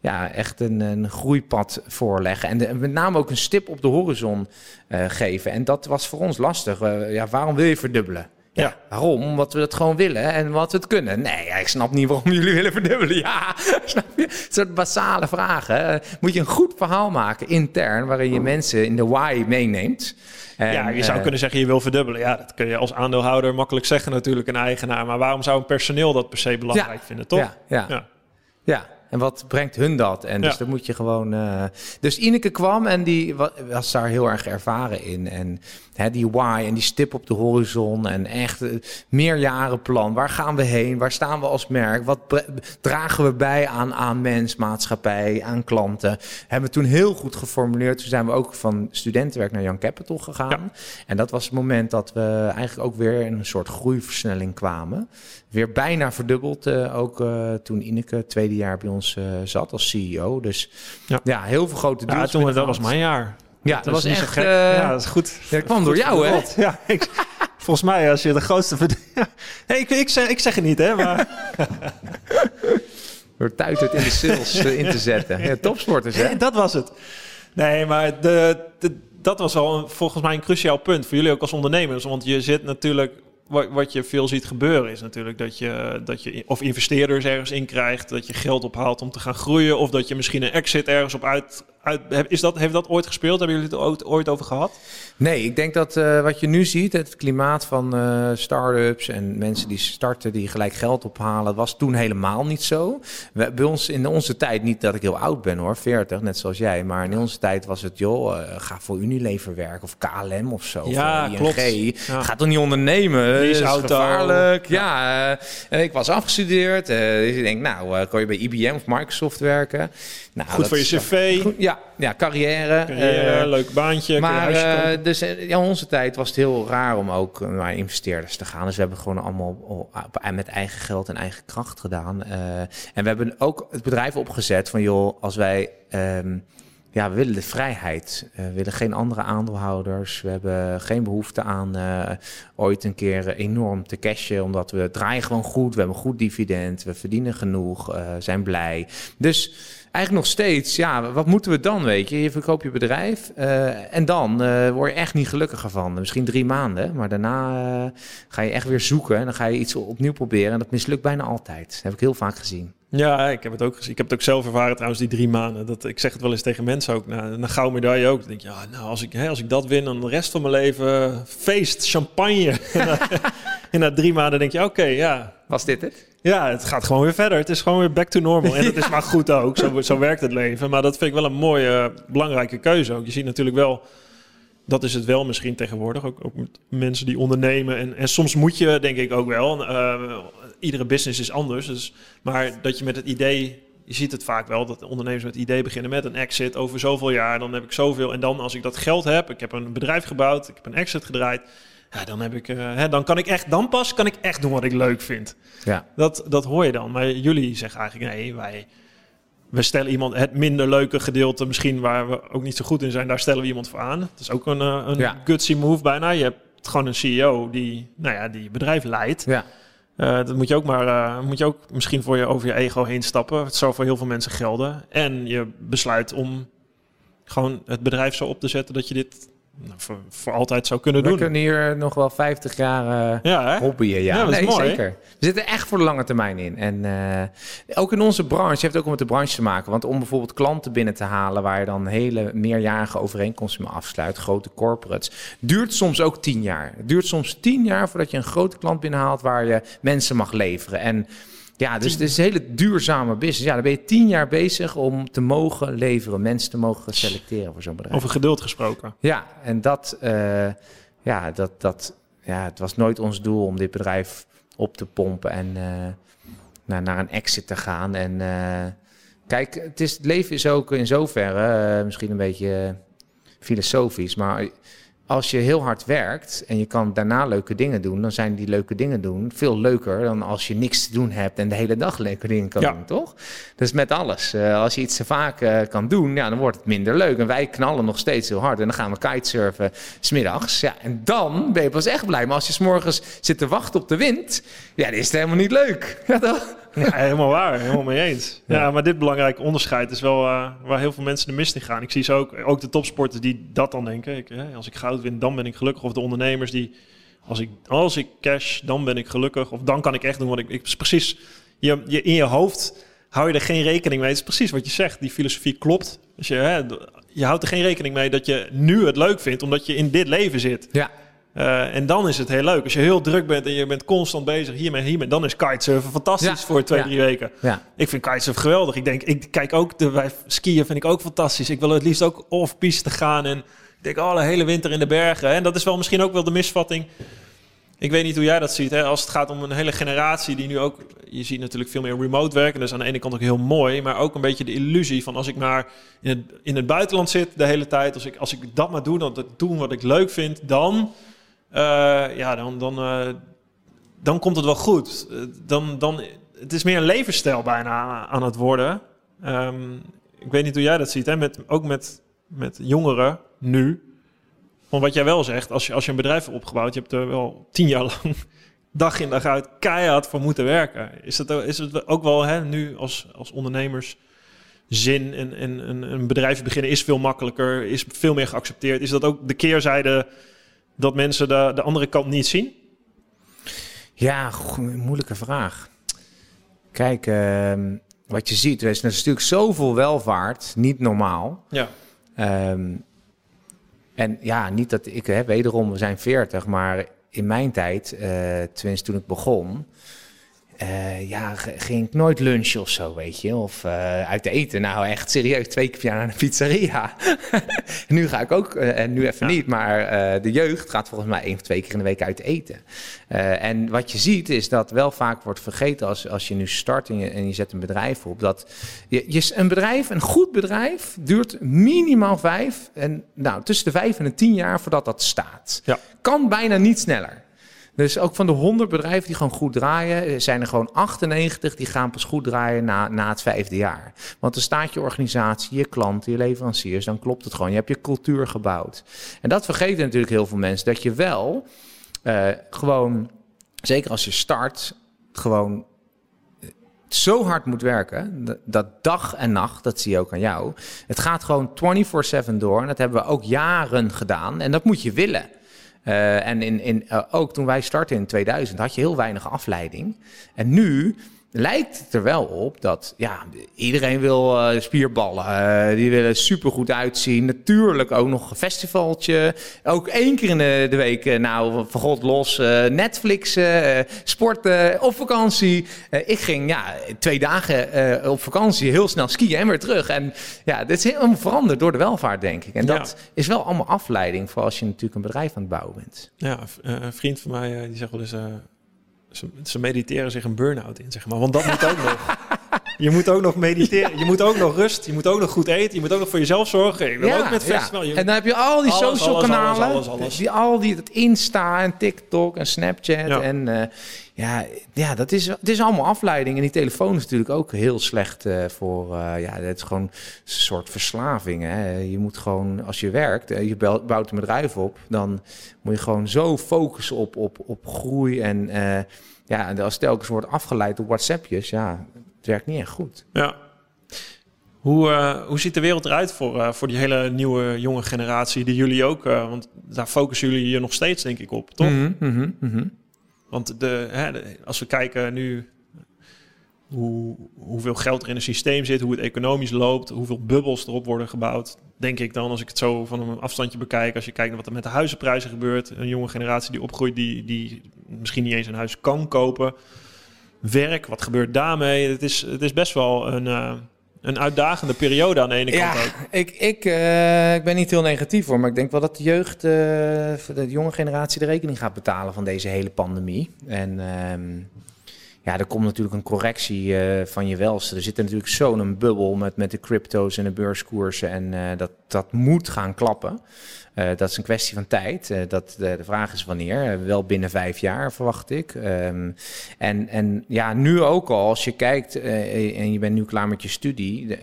ja, echt een, een groeipad voorleggen. En, de- en met name ook een stip op de horizon eh, geven. En dat was voor ons lastig. Eh, ja, waarom wil je verdubbelen? Ja, Ja. waarom? Omdat we het gewoon willen en wat we het kunnen. Nee, ik snap niet waarom [LAUGHS] jullie willen verdubbelen. Ja, [LAUGHS] snap je? Een soort basale vragen. Moet je een goed verhaal maken intern, waarin je mensen in de why meeneemt. En, ja, je zou eh, kunnen zeggen je wil verdubbelen. Ja, dat kun je als aandeelhouder makkelijk zeggen natuurlijk, een eigenaar. Maar waarom zou een personeel dat per se belangrijk Ja. vinden, toch? Ja, ja, ja. En wat brengt hun dat? En dus Ja. dan moet je gewoon... eh, Dus Ineke kwam en die wa- was daar heel erg ervaren in. En hè, die why en die stip op de horizon. En echt eh, meerjarenplan. Waar gaan we heen? Waar staan we als merk? Wat dragen we bij aan, aan mens, maatschappij, aan klanten? Hebben we toen heel goed geformuleerd. Toen zijn we ook van studentenwerk naar Young Capital gegaan. En dat was het moment dat we eigenlijk ook weer in een soort groeiversnelling kwamen. Weer bijna verdubbeld eh, ook toen Ineke tweede jaar bij ons eh, zat als CEO. Dus ja, Ja. heel veel grote Ja, deals. toen, mee dat was mijn jaar. Ja, Dat dat was echt... gek. eh, ja, dat is goed. ja, dat kwam door jou, hè? Ja, [LAUGHS] ik, volgens mij als je de grootste... Ja. [LAUGHS] Nee, ik, ik, zeg, ik zeg het niet, hè. Maar [LAUGHS] Door Tuitert in de sales eh, in te zetten. Ja, topsporters, hè? dat was het. Nee, maar de, de, dat was een- volgens mij een cruciaal punt voor jullie ook als ondernemers. Want je zit natuurlijk... Wat, wat je veel ziet gebeuren is natuurlijk dat je, dat je of investeerders ergens in krijgt, dat je geld ophaalt om te gaan groeien, of dat je misschien een exit ergens op uit. uit is dat, heeft dat ooit gespeeld? Hebben jullie het ooit, ooit over gehad? Nee, ik denk dat eh, wat je nu ziet, het klimaat van eh start-ups en mensen die starten, die gelijk geld ophalen, was toen helemaal niet zo. We, bij ons in onze tijd, niet dat ik heel oud ben hoor, 40, net zoals jij, maar in onze tijd was het, joh, eh, ga voor Unilever werken of KLM of zo. Ja, of, klopt. Ja. Ga toch niet ondernemen? Is Leaseauto. gevaarlijk. Ja, eh, en ik was afgestudeerd. eh, dus ik denk, nou, eh, kon je bij IBM of Microsoft werken? Nou, Goed voor je cv, Goed, ja, ja, carrière. carrière, eh, leuk baantje. maar eh, dus eh, ja, in onze tijd was het heel raar om ook eh, naar investeerders te gaan. Dus we hebben het gewoon allemaal op- op- met eigen geld en eigen kracht gedaan. Eh, en we hebben ook het bedrijf opgezet van joh, als wij. ehm, ja, we willen de vrijheid. Eh, we willen geen andere aandeelhouders. We hebben geen behoefte aan eh, ooit een keer enorm te cashen. Omdat we draaien gewoon goed. We hebben een goed dividend. We verdienen genoeg. eh, zijn blij. Dus eigenlijk nog steeds, ja, wat moeten we dan, weet je? Je verkoopt je bedrijf en dan word je echt niet gelukkiger van. Misschien drie maanden, maar daarna ga je echt weer zoeken en dan ga je iets opnieuw proberen. En dat mislukt bijna altijd. Heb ik heel vaak gezien. Ja, ik heb het ook gezien. Ik heb het ook zelf ervaren trouwens, die drie maanden. Dat, ik zeg het wel eens tegen mensen ook. Na een gouden medaille ook. Dan denk je, ja, nou, als ik, hè, als ik dat win, dan de rest van mijn leven feest, champagne. [LAUGHS] en, na, en na drie maanden denk je, oké, ja. Was dit het? Ja, het gaat gewoon weer verder. Het is gewoon weer back to normal. En [LAUGHS] dat is maar goed ook. Zo, zo werkt het leven. Maar dat vind ik wel een mooie, belangrijke keuze ook. Je ziet natuurlijk wel, dat is het wel misschien tegenwoordig. Ook, ook met mensen die ondernemen. En, en soms moet je, denk ik ook wel. eh, iedere business is anders. Dus, maar dat je met het idee... Je ziet het vaak wel, dat ondernemers met het idee beginnen met een exit over zoveel jaar. Dan heb ik zoveel. En dan als ik dat geld heb, ik heb een bedrijf gebouwd, ik heb een exit gedraaid. Ja, dan heb ik, eh, hè, dan kan ik echt, dan pas kan ik echt doen wat ik leuk vind. Ja. Dat, dat hoor je dan. Maar jullie zeggen eigenlijk, nee, wij, we stellen iemand het minder leuke gedeelte, misschien waar we ook niet zo goed in zijn, daar stellen we iemand voor aan. Het is ook een, eh, een Ja. gutsy move bijna. Je hebt gewoon een CEO die, nou ja, die bedrijf leidt. Ja. Eh, dat moet je ook maar, eh, moet je ook misschien voor je over je ego heen stappen. Het zou voor heel veel mensen gelden. En je besluit om gewoon het bedrijf zo op te zetten dat je dit voor, voor altijd zou kunnen We doen. kunnen hier nog wel 50 jaar eh, Ja, hobbyen, ja. Ja, dat is nee, mooi. zeker. We zitten echt voor de lange termijn in. En eh, ook in onze branche heeft ook met de branche te maken. Want om bijvoorbeeld klanten binnen te halen... waar je dan hele meerjarige overeenkomsten mee afsluit... grote corporates, duurt soms ook tien jaar. Het duurt soms tien jaar voordat je een grote klant binnenhaalt... waar je mensen mag leveren. En ja, dus het is een hele duurzame business. Ja, dan ben je tien jaar bezig om te mogen leveren... mensen te mogen selecteren voor zo'n bedrijf. Over geduld gesproken. Ja, en dat, eh, ja, dat, dat, ja, het was nooit ons doel om dit bedrijf op te pompen en eh, naar, naar een exit te gaan. En eh, kijk, het, is, het leven is ook in zoverre misschien een beetje filosofisch, maar als je heel hard werkt en je kan daarna leuke dingen doen, dan zijn die leuke dingen doen veel leuker dan als je niks te doen hebt en de hele dag leuke dingen kan Ja. doen, toch? Dus met alles. Eh, als je iets te vaak eh, kan doen, ja, dan wordt het minder leuk. En wij knallen nog steeds heel hard. En dan gaan we kitesurfen smiddags. Ja, en dan ben je pas echt blij. Maar als je s'morgens zit te wachten op de wind, ja, dan is het helemaal niet leuk. [LAUGHS] Ja, toch? Ja, helemaal waar. Helemaal mee eens. Ja, Ja. maar dit belangrijke onderscheid is wel eh, waar heel veel mensen de mist in gaan. Ik zie ze ook, ook de topsporters die dat dan denken. Ik, hè, als ik goud win, dan ben ik gelukkig. Of de ondernemers die, als ik, als ik cash, dan ben ik gelukkig. Of dan kan ik echt doen wat ik... ik precies, je, je, in je hoofd hou je er geen rekening mee. Het is precies wat je zegt. Die filosofie klopt. Dus je, hè, je houdt er geen rekening mee dat je nu het leuk vindt, omdat je in dit leven zit. Ja. Eh, en dan is het heel leuk. Als je heel druk bent en je bent constant bezig hiermee, hiermee, dan is kitesurfen fantastisch Ja, voor twee, ja. drie weken. Ja. Ik vind kitesurfen geweldig. Ik denk, ik kijk ook de wij skiën vind ik ook fantastisch. Ik wil het liefst ook off-piste gaan en ik denk, oh, de hele winter in de bergen. En dat is wel misschien ook wel de misvatting. Ik weet niet hoe jij dat ziet. Hè? Als het gaat om een hele generatie die nu ook... Je ziet natuurlijk veel meer remote werken. Dat is aan de ene kant ook heel mooi. Maar ook een beetje de illusie van als ik maar in het, in het buitenland zit de hele tijd. Als ik, als ik dat maar doe, dan dat doen wat ik leuk vind. Dan, ja, dan, dan, eh, dan komt het wel goed. Eh, dan, dan, het is meer een levensstijl bijna aan het worden. Ehm, ik weet niet hoe jij dat ziet. Hè? Met, ook met, met jongeren nu. Van wat jij wel zegt, als je, als je een bedrijf hebt opgebouwd, je hebt er wel tien jaar lang [LAUGHS] dag in dag uit keihard voor moeten werken. Is, dat, is het ook wel hè, nu als, als ondernemers zin en, en een bedrijf beginnen is veel makkelijker, is veel meer geaccepteerd. Is dat ook de keerzijde dat mensen de, de andere kant niet zien? Ja, moeilijke vraag. Kijk, ehm, wat je ziet, er is natuurlijk zoveel welvaart, niet normaal. Ja. Ehm, en ja, niet dat ik, hè, wederom, we zijn 40, maar in mijn tijd, eh tenminste toen ik begon, eh, ja, ging ik nooit lunchen of zo, weet je. Of eh, uit eten. Nou, echt serieus, twee keer per jaar naar een pizzeria. [LAUGHS] nu ga ik ook, eh, en nu even Ja. niet, maar de jeugd gaat volgens mij één of twee keer in de week uit eten. En wat je ziet is dat wel vaak wordt vergeten als, als je nu start en je, en je zet een bedrijf op. Dat je, je, een bedrijf, een goed bedrijf, duurt minimaal vijf en nou, tussen de vijf en de tien jaar voordat dat staat. Ja. Kan bijna niet sneller. Dus ook van de 100 bedrijven die gewoon goed draaien, eh, zijn er gewoon 98 die gaan pas goed draaien na, na het vijfde jaar. Want dan staat je organisatie, je klanten, je leveranciers, dan klopt het gewoon. Je hebt je cultuur gebouwd. En dat vergeten natuurlijk heel veel mensen, dat je wel eh, gewoon, zeker als je start, gewoon eh, zo hard moet werken, dat, dat dag en nacht, dat zie je ook aan jou. Het gaat gewoon 24/7 door en dat hebben we ook jaren gedaan en dat moet je willen. Eh, en in, in, eh, ook toen wij startten in 2000 had je heel weinig afleiding. En nu lijkt het er wel op dat ja, iedereen wil eh, spierballen. eh, die willen supergoed uitzien. Natuurlijk ook nog een festivaltje. Ook één keer in de, de week, eh, nou, van god los, eh, Netflix, eh, sporten, op vakantie. Ik ging ja, twee dagen op vakantie heel snel skiën en weer terug. En ja, dit is helemaal veranderd door de welvaart, denk ik. En Ja. dat is wel allemaal afleiding voor als je natuurlijk een bedrijf aan het bouwen bent. Ja, een vriend van mij die zegt wel eens... ze mediteren zich een burn-out in, zeg maar. Want dat moet ook nog. [LAUGHS] Je moet ook nog mediteren. Je moet ook nog rust. Je moet ook nog goed eten. Je moet ook nog voor jezelf zorgen. Ik wil ook met festival. Je- En dan heb je al die Alles, social alles, kanalen. alles. Die, al die, het Insta en TikTok en Snapchat. Ja. En eh, ja, ja dat is, het is allemaal afleiding. En die telefoon is natuurlijk ook heel slecht eh, voor... eh, ja, het is gewoon een soort verslaving. Hè. Je moet gewoon, als je werkt, je bel- bouwt een bedrijf op... dan moet je gewoon zo focussen op, op, op groei. En ja, en als telkens wordt afgeleid door WhatsAppjes... ja, het werkt niet echt goed. Ja. Hoe, eh, hoe ziet de wereld eruit voor, eh, voor die hele nieuwe, jonge generatie? Die jullie ook, eh, want daar focussen jullie je nog steeds, denk ik, op, toch? Mhm, mhm, mhm. Want de, hè, de- als we kijken nu hoe, hoeveel geld er in het systeem zit, hoe het economisch loopt, hoeveel bubbels erop worden gebouwd, denk ik dan, als ik het zo van een afstandje bekijk, als je kijkt naar wat er met de huizenprijzen gebeurt, een jonge generatie die opgroeit, die, die misschien niet eens een huis kan kopen, werk, wat gebeurt daarmee? Het is, het is best wel een, eh, een uitdagende periode aan de ene Ja, kant ook. ik, ik, eh, ik ben niet heel negatief voor, maar ik denk wel dat de jeugd, eh, de jonge generatie, de rekening gaat betalen van deze hele pandemie. En ehm, ja, er komt natuurlijk een correctie eh, van je welste. Er zit natuurlijk zo'n bubbel met, met de crypto's en de beurskoersen en eh, dat, dat moet gaan klappen. Eh, dat is een kwestie van tijd. Dat, de, de vraag is wanneer. Wel binnen vijf jaar, verwacht ik. Ehm, en, en ja, nu ook al, als je kijkt en je bent nu klaar met je studie.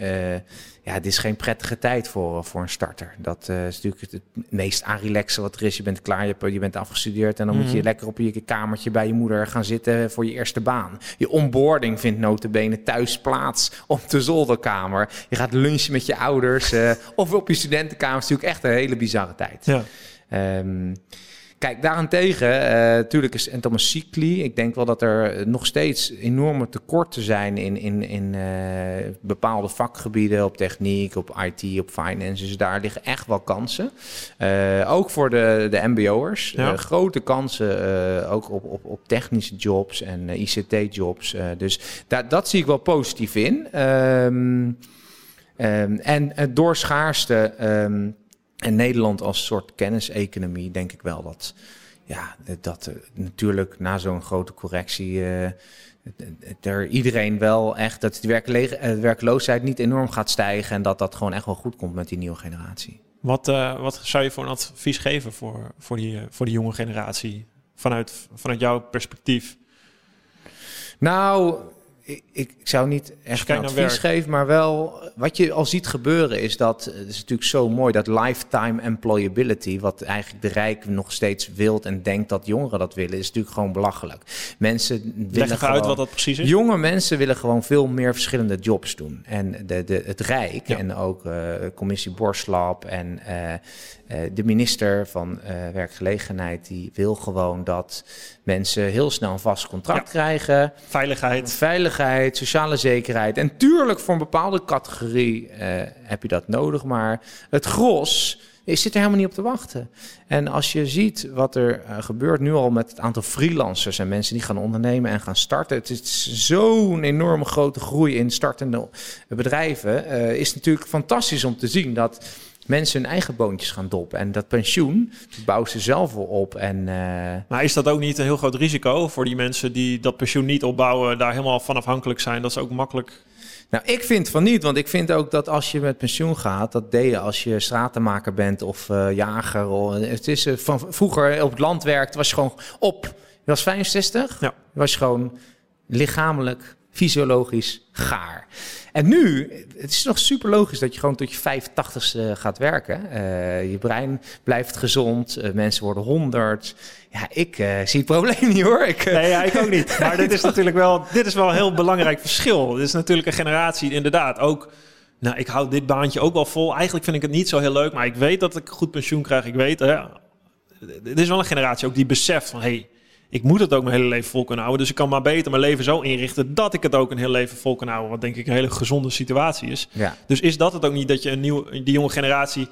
Eh, ja, het is geen prettige tijd voor, voor een starter. Dat eh, is natuurlijk het meest aanrelaxen wat er is. Je bent klaar, je, hebt, je bent afgestudeerd... en dan moet je Mhm. lekker op je kamertje bij je moeder gaan zitten... voor je eerste baan. Je onboarding vindt notabene thuis plaats op de zolderkamer. Je gaat lunchen met je ouders... eh, [LAUGHS] of op je studentenkamer. Het is natuurlijk echt een hele bizarre tijd. Ja. Ehm, Kijk, daarentegen, natuurlijk is en Thomas Cycli. Ik denk wel dat er nog steeds enorme tekorten zijn in, in, in bepaalde vakgebieden, op techniek, op IT, op finance. Dus daar liggen echt wel kansen. ook voor de, de MBO'ers. grote kansen, ook op, op, op technische jobs en ICT-jobs. dus daar, dat zie ik wel positief in. Ehm, ehm, en door schaarste. Um, en Nederland als soort kenniseconomie, denk ik wel dat, ja, dat natuurlijk na zo'n grote correctie. Uh, er iedereen wel echt dat de eh, werkloosheid niet enorm gaat stijgen en dat dat gewoon echt wel goed komt met die nieuwe generatie. Wat, uh, wat zou je voor een advies geven voor, voor, die, voor die jonge generatie vanuit, vanuit jouw perspectief? Nou, ik, ik, zou niet echt een advies geven, maar wel wat je al ziet gebeuren is dat het is natuurlijk zo mooi dat lifetime employability, wat eigenlijk de rijk nog steeds wilt en denkt dat jongeren dat willen, is natuurlijk gewoon belachelijk. Mensen willen Leg gewoon, uit wat dat precies is. Jonge mensen willen gewoon veel meer verschillende jobs doen en de, de, het rijk en ook uh, commissie Borslap en uh, uh, de minister van werkgelegenheid die wil gewoon dat mensen heel snel een vast contract krijgen. Veiligheid. Veiligheid, sociale zekerheid. En tuurlijk voor een bepaalde categorie uh, heb je dat nodig. Maar het gros is, zit er helemaal niet op te wachten. En als je ziet wat er uh, gebeurt nu al met het aantal freelancers en mensen die gaan ondernemen en gaan starten. Het is zo'n enorme grote groei in startende bedrijven. Uh, is natuurlijk fantastisch om te zien dat mensen hun eigen boontjes gaan doppen. En dat pensioen bouwen ze zelf wel op. En, uh... Maar is dat ook niet een heel groot risico voor die mensen die dat pensioen niet opbouwen, daar helemaal van afhankelijk zijn? Dat is ook makkelijk. Nou, ik vind van niet, want ik vind ook dat als je met pensioen gaat, dat deed je als je stratenmaker bent of uh, jager. Of, het is uh, van vroeger op het land werkt, was je gewoon op. Je was 65, ja. was je gewoon lichamelijk, fysiologisch gaar. En nu, het is nog super logisch dat je gewoon tot je 85ste gaat werken. Uh, je brein blijft gezond, uh, mensen worden 100. Ja, ik uh, zie het probleem niet hoor. Ik, nee, ja, ik ook niet. Maar [LAUGHS] dit is natuurlijk wel, dit is wel een heel belangrijk verschil. Dit is natuurlijk een generatie, inderdaad, ook... Nou, ik hou dit baantje ook wel vol. Eigenlijk vind ik het niet zo heel leuk, maar ik weet dat ik goed pensioen krijg. Ik weet, hè, dit is wel een generatie ook die beseft van... Hey, ik moet het ook mijn hele leven vol kunnen houden. Dus ik kan maar beter mijn leven zo inrichten dat ik het ook een heel leven vol kan houden. Wat denk ik een hele gezonde situatie is. Ja. Dus is dat het ook niet dat je een nieuw, die jonge generatie.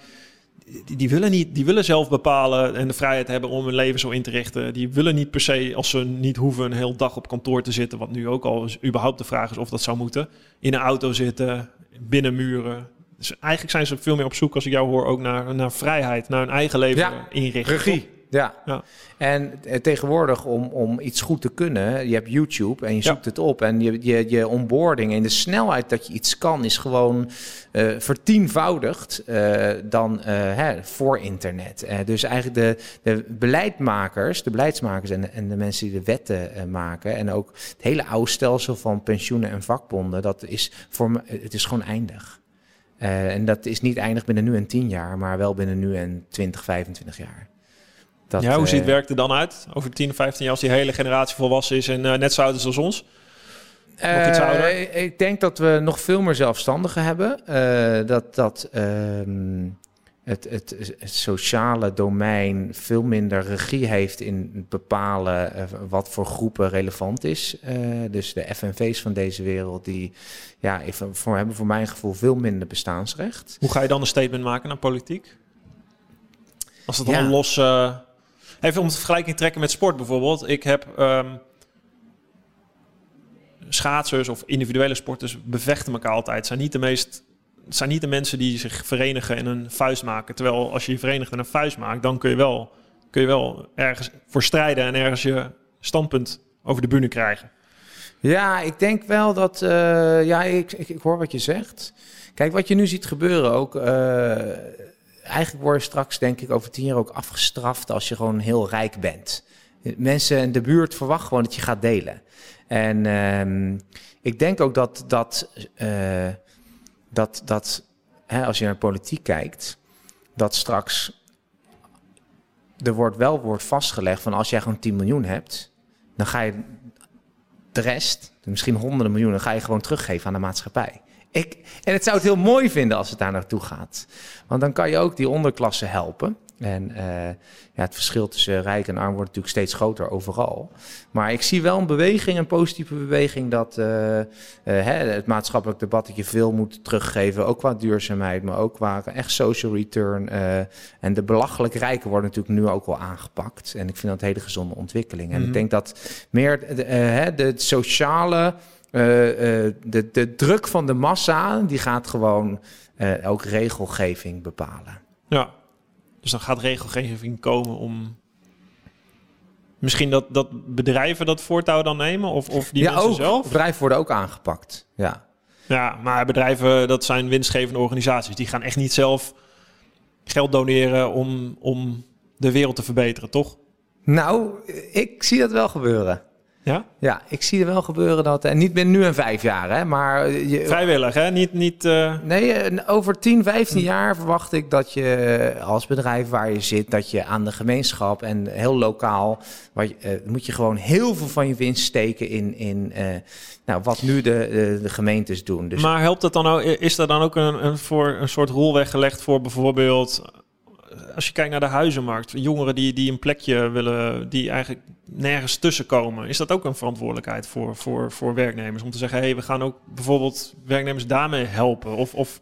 Die, die, willen niet, die willen zelf bepalen en de vrijheid hebben om hun leven zo in te richten. Die willen niet per se, als ze niet hoeven, een hele dag op kantoor te zitten. Wat nu ook al is, überhaupt de vraag is of dat zou moeten. In een auto zitten, binnen muren. Dus eigenlijk zijn ze veel meer op zoek, als ik jou hoor, ook naar, naar vrijheid, naar hun eigen leven ja, inrichten. Regie. Ja. ja. En eh, tegenwoordig om, om iets goed te kunnen, je hebt YouTube en je zoekt het op. En je, je, je onboarding en de snelheid dat je iets kan is gewoon uh, vertienvoudigd uh, dan hè, voor internet. dus eigenlijk de, de beleidmakers, de beleidsmakers en de, en de mensen die de wetten maken. En ook het hele oude stelsel van pensioenen en vakbonden, dat is voor me, het is gewoon eindig. en dat is niet eindig binnen nu en tien jaar, maar wel binnen nu en 20, 25 jaar. Dat, ja, hoe ziet het eh, er dan uit over 10 of 15 jaar als die hele generatie volwassen is en uh, net zo oud is als ons? Uh, ik denk dat we nog veel meer zelfstandigen hebben. Dat dat het, het, het, sociale domein veel minder regie heeft in bepalen wat voor groepen relevant is. dus de FNV's van deze wereld, die ja, even, voor, hebben voor mijn gevoel veel minder bestaansrecht. Hoe ga je dan een statement maken naar politiek? Als het ja. een los Even om de vergelijking trekken met sport bijvoorbeeld. Ik heb um, schaatsers of individuele sporters bevechten elkaar altijd. Zijn niet de meest het zijn niet de mensen die zich verenigen en een vuist maken. Terwijl als je je verenigt en een vuist maakt, dan kun je wel, kun je wel ergens voor strijden en ergens je standpunt over de bühne krijgen. Ja, ik denk wel dat. Uh, ja, ik, ik, hoor wat je zegt. Kijk, wat je nu ziet gebeuren ook. Uh, eigenlijk word je straks, denk ik, over tien jaar ook afgestraft als je gewoon heel rijk bent. Mensen in de buurt verwachten gewoon dat je gaat delen. En um, ik denk ook dat dat, uh, dat, dat hè, als je naar politiek kijkt, dat straks er wordt wel wordt vastgelegd van als jij gewoon 10 miljoen hebt, dan ga je de rest, misschien honderden miljoenen, ga je gewoon teruggeven aan de maatschappij. Ik, en het zou het heel mooi vinden als het daar naartoe gaat. Want dan kan je ook die onderklasse helpen. En uh, ja, het verschil tussen rijk en arm wordt natuurlijk steeds groter overal. Maar ik zie wel een beweging, een positieve beweging, dat uh, uh, hè, het maatschappelijk debat dat je veel moet teruggeven, ook qua duurzaamheid, maar ook qua echt social return. en de belachelijk rijken worden natuurlijk nu ook wel aangepakt. En ik vind dat een hele gezonde ontwikkeling. En Mhm. ik denk dat meer de, hè, de sociale, de, de druk van de massa, die gaat gewoon ook regelgeving bepalen. Ja, dus dan gaat regelgeving komen om... Misschien dat, dat bedrijven dat voortouw dan nemen? Of, of die ja, mensen ook. zelf? Bedrijven worden ook aangepakt. Ja. Ja, maar bedrijven, dat zijn winstgevende organisaties. Die gaan echt niet zelf geld doneren om, om de wereld te verbeteren, toch? Nou, ik zie dat wel gebeuren. Ja? Ja, ik zie er wel gebeuren dat... En niet binnen nu en vijf jaar, hè, maar... Je, Vrijwillig, hè? Niet... niet uh... Nee, over 10, 15 jaar verwacht ik dat je als bedrijf waar je zit... dat je aan de gemeenschap en heel lokaal... Waar je, uh, moet je gewoon heel veel van je winst steken in... in uh, nou, wat nu de, de, de, gemeentes doen. Dus maar helpt dat dan ook... Is er dan ook een, een, voor, een soort rol weggelegd voor bijvoorbeeld als je kijkt naar de huizenmarkt, jongeren die, die een plekje willen, die eigenlijk nergens tussenkomen, is dat ook een verantwoordelijkheid voor, voor, voor werknemers? Om te zeggen, hé, hey, we gaan ook bijvoorbeeld werknemers daarmee helpen. Of, of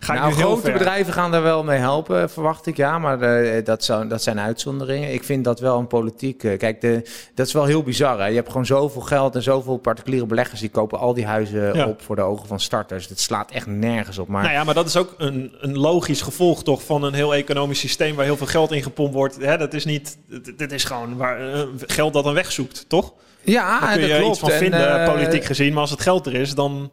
ga nou, grote ver? bedrijven gaan daar wel mee helpen, verwacht ik, ja. Maar de, dat, zou, dat zijn uitzonderingen. Ik vind dat wel een politiek... Uh, kijk, de, dat is wel heel bizar, hè? Je hebt gewoon zoveel geld en zoveel particuliere beleggers... die kopen al die huizen Ja. op voor de ogen van starters. Het slaat echt nergens op. Maar Nou ja, maar dat is ook een, een logisch gevolg toch van een heel economisch systeem waar heel veel geld in gepompt wordt. Hè, dat is niet, dit is gewoon waar, eh, geld dat een weg zoekt, toch? ja, Daar kun dat je klopt. iets van En, vinden, eh, politiek gezien. Maar als het geld er is, dan...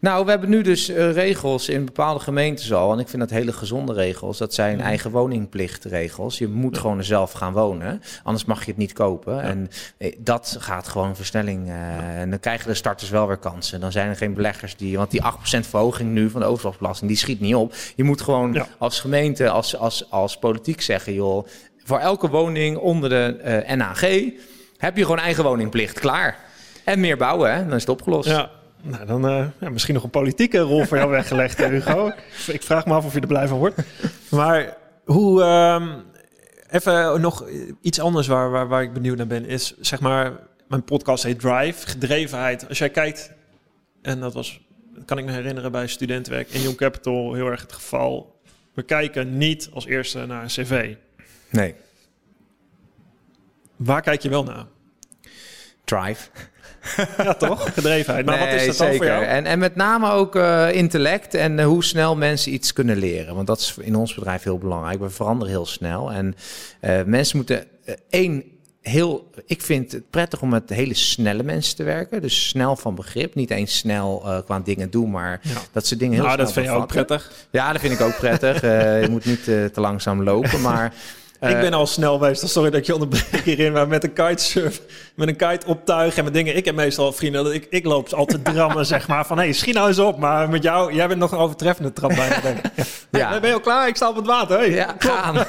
Nou, we hebben nu dus uh, regels in bepaalde gemeentes al. En ik vind dat hele gezonde regels. Dat zijn Mhm. eigen woningplichtregels. Je moet gewoon er zelf gaan wonen. Anders mag je het niet kopen. En eh, dat gaat gewoon versnelling. Uh, en dan krijgen de starters wel weer kansen. Dan zijn er geen beleggers die... Want die 8% verhoging nu van de overslagsbelasting, die schiet niet op. Je moet gewoon Ja. als gemeente, als, als, als politiek zeggen... joh, voor elke woning onder de eh, NAG heb je gewoon eigen woningplicht. Klaar. En meer bouwen, hè? dan is het opgelost. Ja, nou, dan uh, ja, misschien nog een politieke rol voor jou weggelegd, Hugo. Ik vraag me af of je er blij van wordt. Maar hoe... Um, even nog iets anders waar, waar, waar ik benieuwd naar ben... is zeg maar... Mijn podcast heet Drive, gedrevenheid. Als jij kijkt... En dat was... Dat kan ik me herinneren bij studentenwerk in Young Capital heel erg het geval. We kijken niet als eerste naar een cv. Nee. Waar kijk je wel naar? Drive. [LAUGHS] Ja, toch? Gedrevenheid. Maar nee, wat is dat zeker. dan voor jou? En, en met name ook uh, intellect en uh, hoe snel mensen iets kunnen leren. Want dat is in ons bedrijf heel belangrijk. We veranderen heel snel. En uh, mensen moeten één heel. Ik vind het prettig om met hele snelle mensen te werken. Dus snel van begrip. Niet eens snel uh, qua dingen doen, maar Ja. dat ze dingen heel Nou, snel dat vind je ook bevatten. prettig. Ja, dat vind ik ook prettig. Uh, je moet niet uh, te langzaam lopen, [LAUGHS] maar. Ik ben al snel. Sorry dat ik je onderbreek hierin. Maar met een kitesurf, met een kite optuigen en met dingen. Ik heb meestal vrienden, dat ik, ik loop altijd drammen, [LAUGHS] zeg maar. Van, hé, hey, schiet nou eens op. Maar met jou, jij bent nog een overtreffende trap bij. Denk ik. [LAUGHS] Ja. Hey, ben je al klaar? Ik sta op het water. Hey, Ja, gaan. [LAUGHS]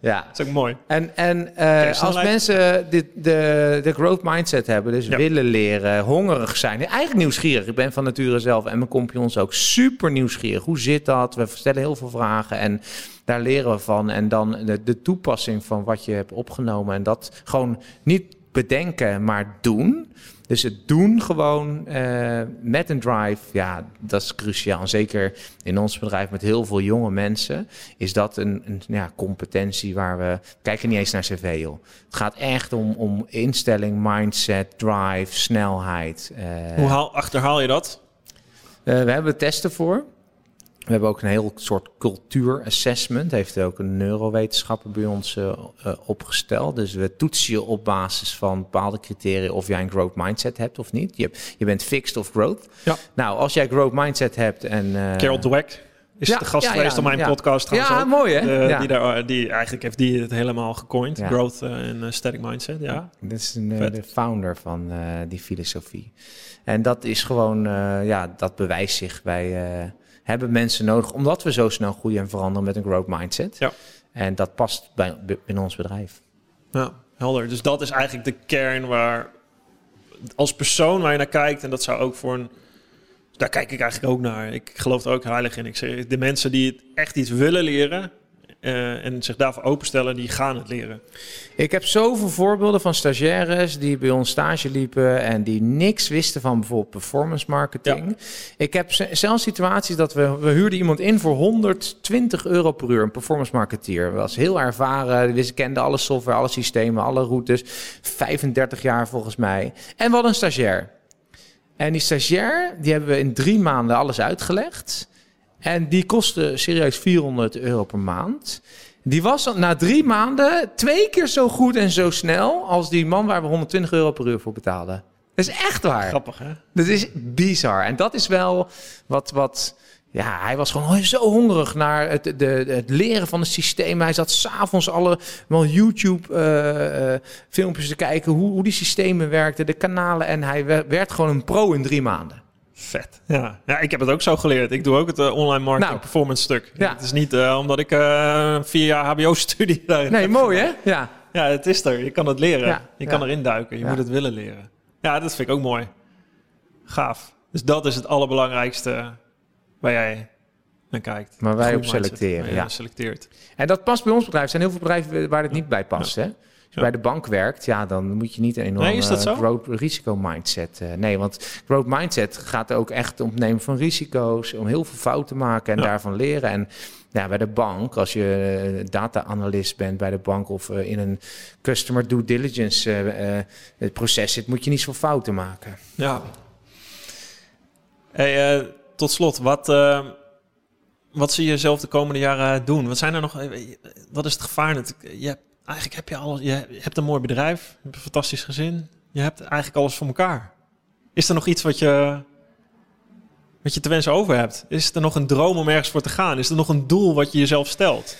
ja. Dat is ook mooi. En, en uh, als mensen dit, de, de growth mindset hebben, dus Ja. willen leren, hongerig zijn, eigenlijk nieuwsgierig. Ik ben van nature zelf en mijn compagnons ook super nieuwsgierig. Hoe zit dat? We stellen heel veel vragen en daar leren we van. En dan de, de toepassing van wat je hebt opgenomen en dat gewoon niet bedenken, maar doen. Dus het doen gewoon uh, met een drive, ja, dat is cruciaal. En zeker in ons bedrijf met heel veel jonge mensen is dat een, een ja, competentie waar we kijken niet eens naar cv. Joh. Het gaat echt om, om instelling, mindset, drive, snelheid. Uh, Hoe haal, achterhaal je dat? uh, we hebben testen voor. We hebben ook een heel soort cultuurassessment. Heeft ook een neurowetenschapper bij ons uh, uh, opgesteld. Dus we toetsen je op basis van bepaalde criteria of jij een growth mindset hebt of niet. Je, je bent fixed of growth. Ja. Nou, als jij growth mindset hebt en... Uh, Carol Dweck is ja, de gast ja, geweest ja, op mijn podcast Ja, ook. mooi hè? De- die, daar, die eigenlijk heeft die het helemaal gecoind. Growth en uh, static mindset, ja. Dit is een, de founder van uh, die filosofie. En dat is gewoon, uh, ja, dat bewijst zich bij, hebben mensen nodig, omdat we zo snel groeien en veranderen met een growth mindset. Ja. En dat past bij, in ons bedrijf. Ja, helder. Dus dat is eigenlijk de kern waar als persoon waar je naar kijkt, en dat zou ook voor een. Daar kijk ik eigenlijk ook naar. Ik geloof er ook heilig in. Ik zeg, de mensen die het echt iets willen leren eh, en zich daarvoor openstellen, die gaan het leren. Ik heb zoveel voorbeelden van stagiaires die bij ons stage liepen en die niks wisten van bijvoorbeeld performance marketing. Ik heb zelfs situaties dat we, we huurden iemand in voor 120 euro per uur, een performance marketeer. Was heel ervaren, wist, kende alle software, alle systemen, alle routes. 35 jaar volgens mij. En we hadden een stagiair. En die stagiair, die hebben we in drie maanden alles uitgelegd. En die kostte serieus 400 euro per maand. Die was na drie maanden twee keer zo goed en zo snel als die man waar we 120 euro per uur voor betaalden. Dat is echt waar. Grappig, hè? Dat is bizar. En dat is wel wat, wat ja, hij was gewoon zo hongerig naar het, de, het leren van het systeem. Hij zat s'avonds alle wel YouTube-filmpjes te kijken hoe, hoe die systemen werkten, de kanalen. En hij we- werd gewoon een pro in drie maanden. Vet. Ja. ja, ik heb het ook zo geleerd. Ik doe ook het eh, online marketing Nou. performance stuk. Ja. Het is niet eh, omdat ik eh, vier jaar HBO-studie [LAUGHS] daarin Nee, mooi gedaan. hè? [LAUGHS] Ja. Ja, het is er. Je kan het leren. Ja, Je ja. kan erin duiken. Je moet het willen leren. Ja, dat vind ik ook mooi. Gaaf. Dus dat is het allerbelangrijkste waar jij naar kijkt. Maar wij op selecteren, ja. selecteert. En dat past bij ons bedrijf. Er zijn heel veel bedrijven waar het niet bij past. Hè? Bij de bank werkt, ja, dan moet je niet een enorme Nee, zo? growth risico mindset. eh, nee, want growth mindset gaat ook echt om het nemen van risico's, om heel veel fouten te maken en daarvan leren. En ja, bij de bank, als je eh, data-analyst bent bij de bank of eh, in een customer due diligence eh, eh, het proces zit, moet je niet zoveel fouten maken. Ja. Hey, eh, tot slot, wat, eh, wat zie je zelf de komende jaren doen? Wat zijn er nog? eh, Wat is het gevaar? Dat- Je hebt, eigenlijk heb je alles. Je hebt een mooi bedrijf, je hebt een fantastisch gezin. Je hebt eigenlijk alles voor elkaar. Is er nog iets wat je, wat je te wensen over hebt? Is er nog een droom om ergens voor te gaan? Is er nog een doel wat je jezelf stelt?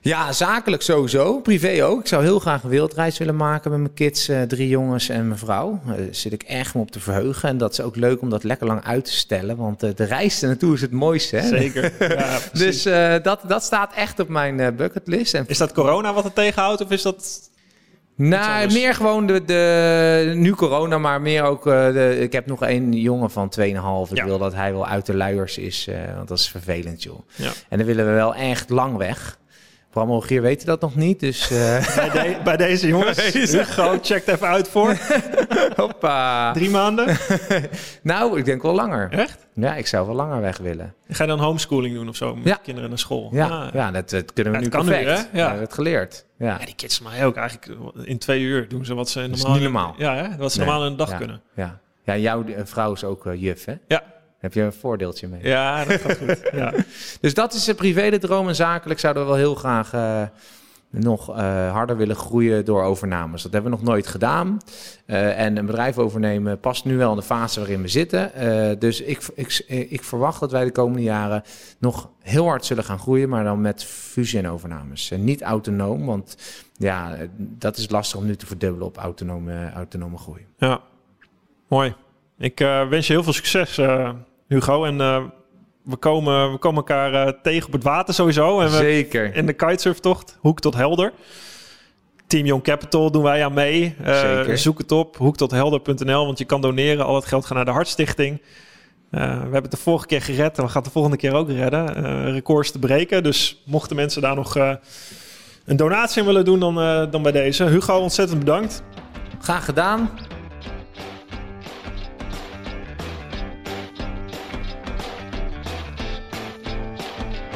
Ja, zakelijk sowieso. Privé ook. Ik zou heel graag een wereldreis willen maken met mijn kids, eh, drie jongens en mijn vrouw. Eh, Daar zit ik echt me op te verheugen. En dat is ook leuk om dat lekker lang uit te stellen. Want eh, de reis er naartoe is het mooiste. Hè? Zeker. Ja, [LAUGHS] Dus dus, eh, dat, dat staat echt op mijn eh, bucketlist. En is dat corona wat het tegenhoudt? Of is dat... nou, meer gewoon de, de, nu corona, maar meer ook, eh, de, ik heb nog één jongen van 2,5. Ik Ja. wil dat hij wel uit de luiers is, eh, want dat is vervelend joh. Ja. En dan willen we wel echt lang weg. Bram Rogier weten dat nog niet, dus eh, [LAUGHS] bij, de- [LAUGHS] bij deze jongens. Hugo, check het even uit voor. [LAUGHS] hoppa. Drie maanden. Nou, ik denk wel langer. Echt? Ja, ik zou wel langer weg willen. Ga je dan homeschooling doen of zo? Met Ja. kinderen naar school? Ja, Ah. ja dat, dat kunnen we Ja, nu kan perfect. hè? Ja. We hebben het geleerd. Ja. Ja, die kids mij ook. Eigenlijk in twee uur doen ze wat ze is normaal... niet normaal. Ja, hè? wat ze Nee. normaal in een dag kunnen. Ja, ja jouw eh, vrouw is ook eh, juf, hè? Ja. Heb je een voordeeltje mee? Ja, dat gaat goed. [LAUGHS] Ja. Dus dat is een privé de droom en zakelijk zouden we wel heel graag eh, nog eh, harder willen groeien door overnames. Dat hebben we nog nooit gedaan. Eh, en een bedrijf overnemen past nu wel in de fase waarin we zitten. Eh, dus ik, ik, ik verwacht dat wij de komende jaren nog heel hard zullen gaan groeien, maar dan met fusie en overnames. En niet autonoom, want ja, eh, dat is lastig om nu te verdubbelen op autonome, autonome groei. ja. Mooi. Ik eh, wens je heel veel succes, eh, Hugo. En eh, we, komen, we komen elkaar eh, tegen op het water sowieso. En we, Zeker. in de kitesurftocht, Hoek tot Helder. Team Young Capital doen wij aan mee. Eh, Zeker. Zoek het op, hoektothelder.nl, want je kan doneren. Al het geld gaat naar de Hartstichting. Eh, we hebben het de vorige keer gered en we gaan het de volgende keer ook redden. eh, records te breken. Dus mochten mensen daar nog eh, een donatie in willen doen, dan, eh, dan bij deze. Hugo, ontzettend bedankt. Graag gedaan.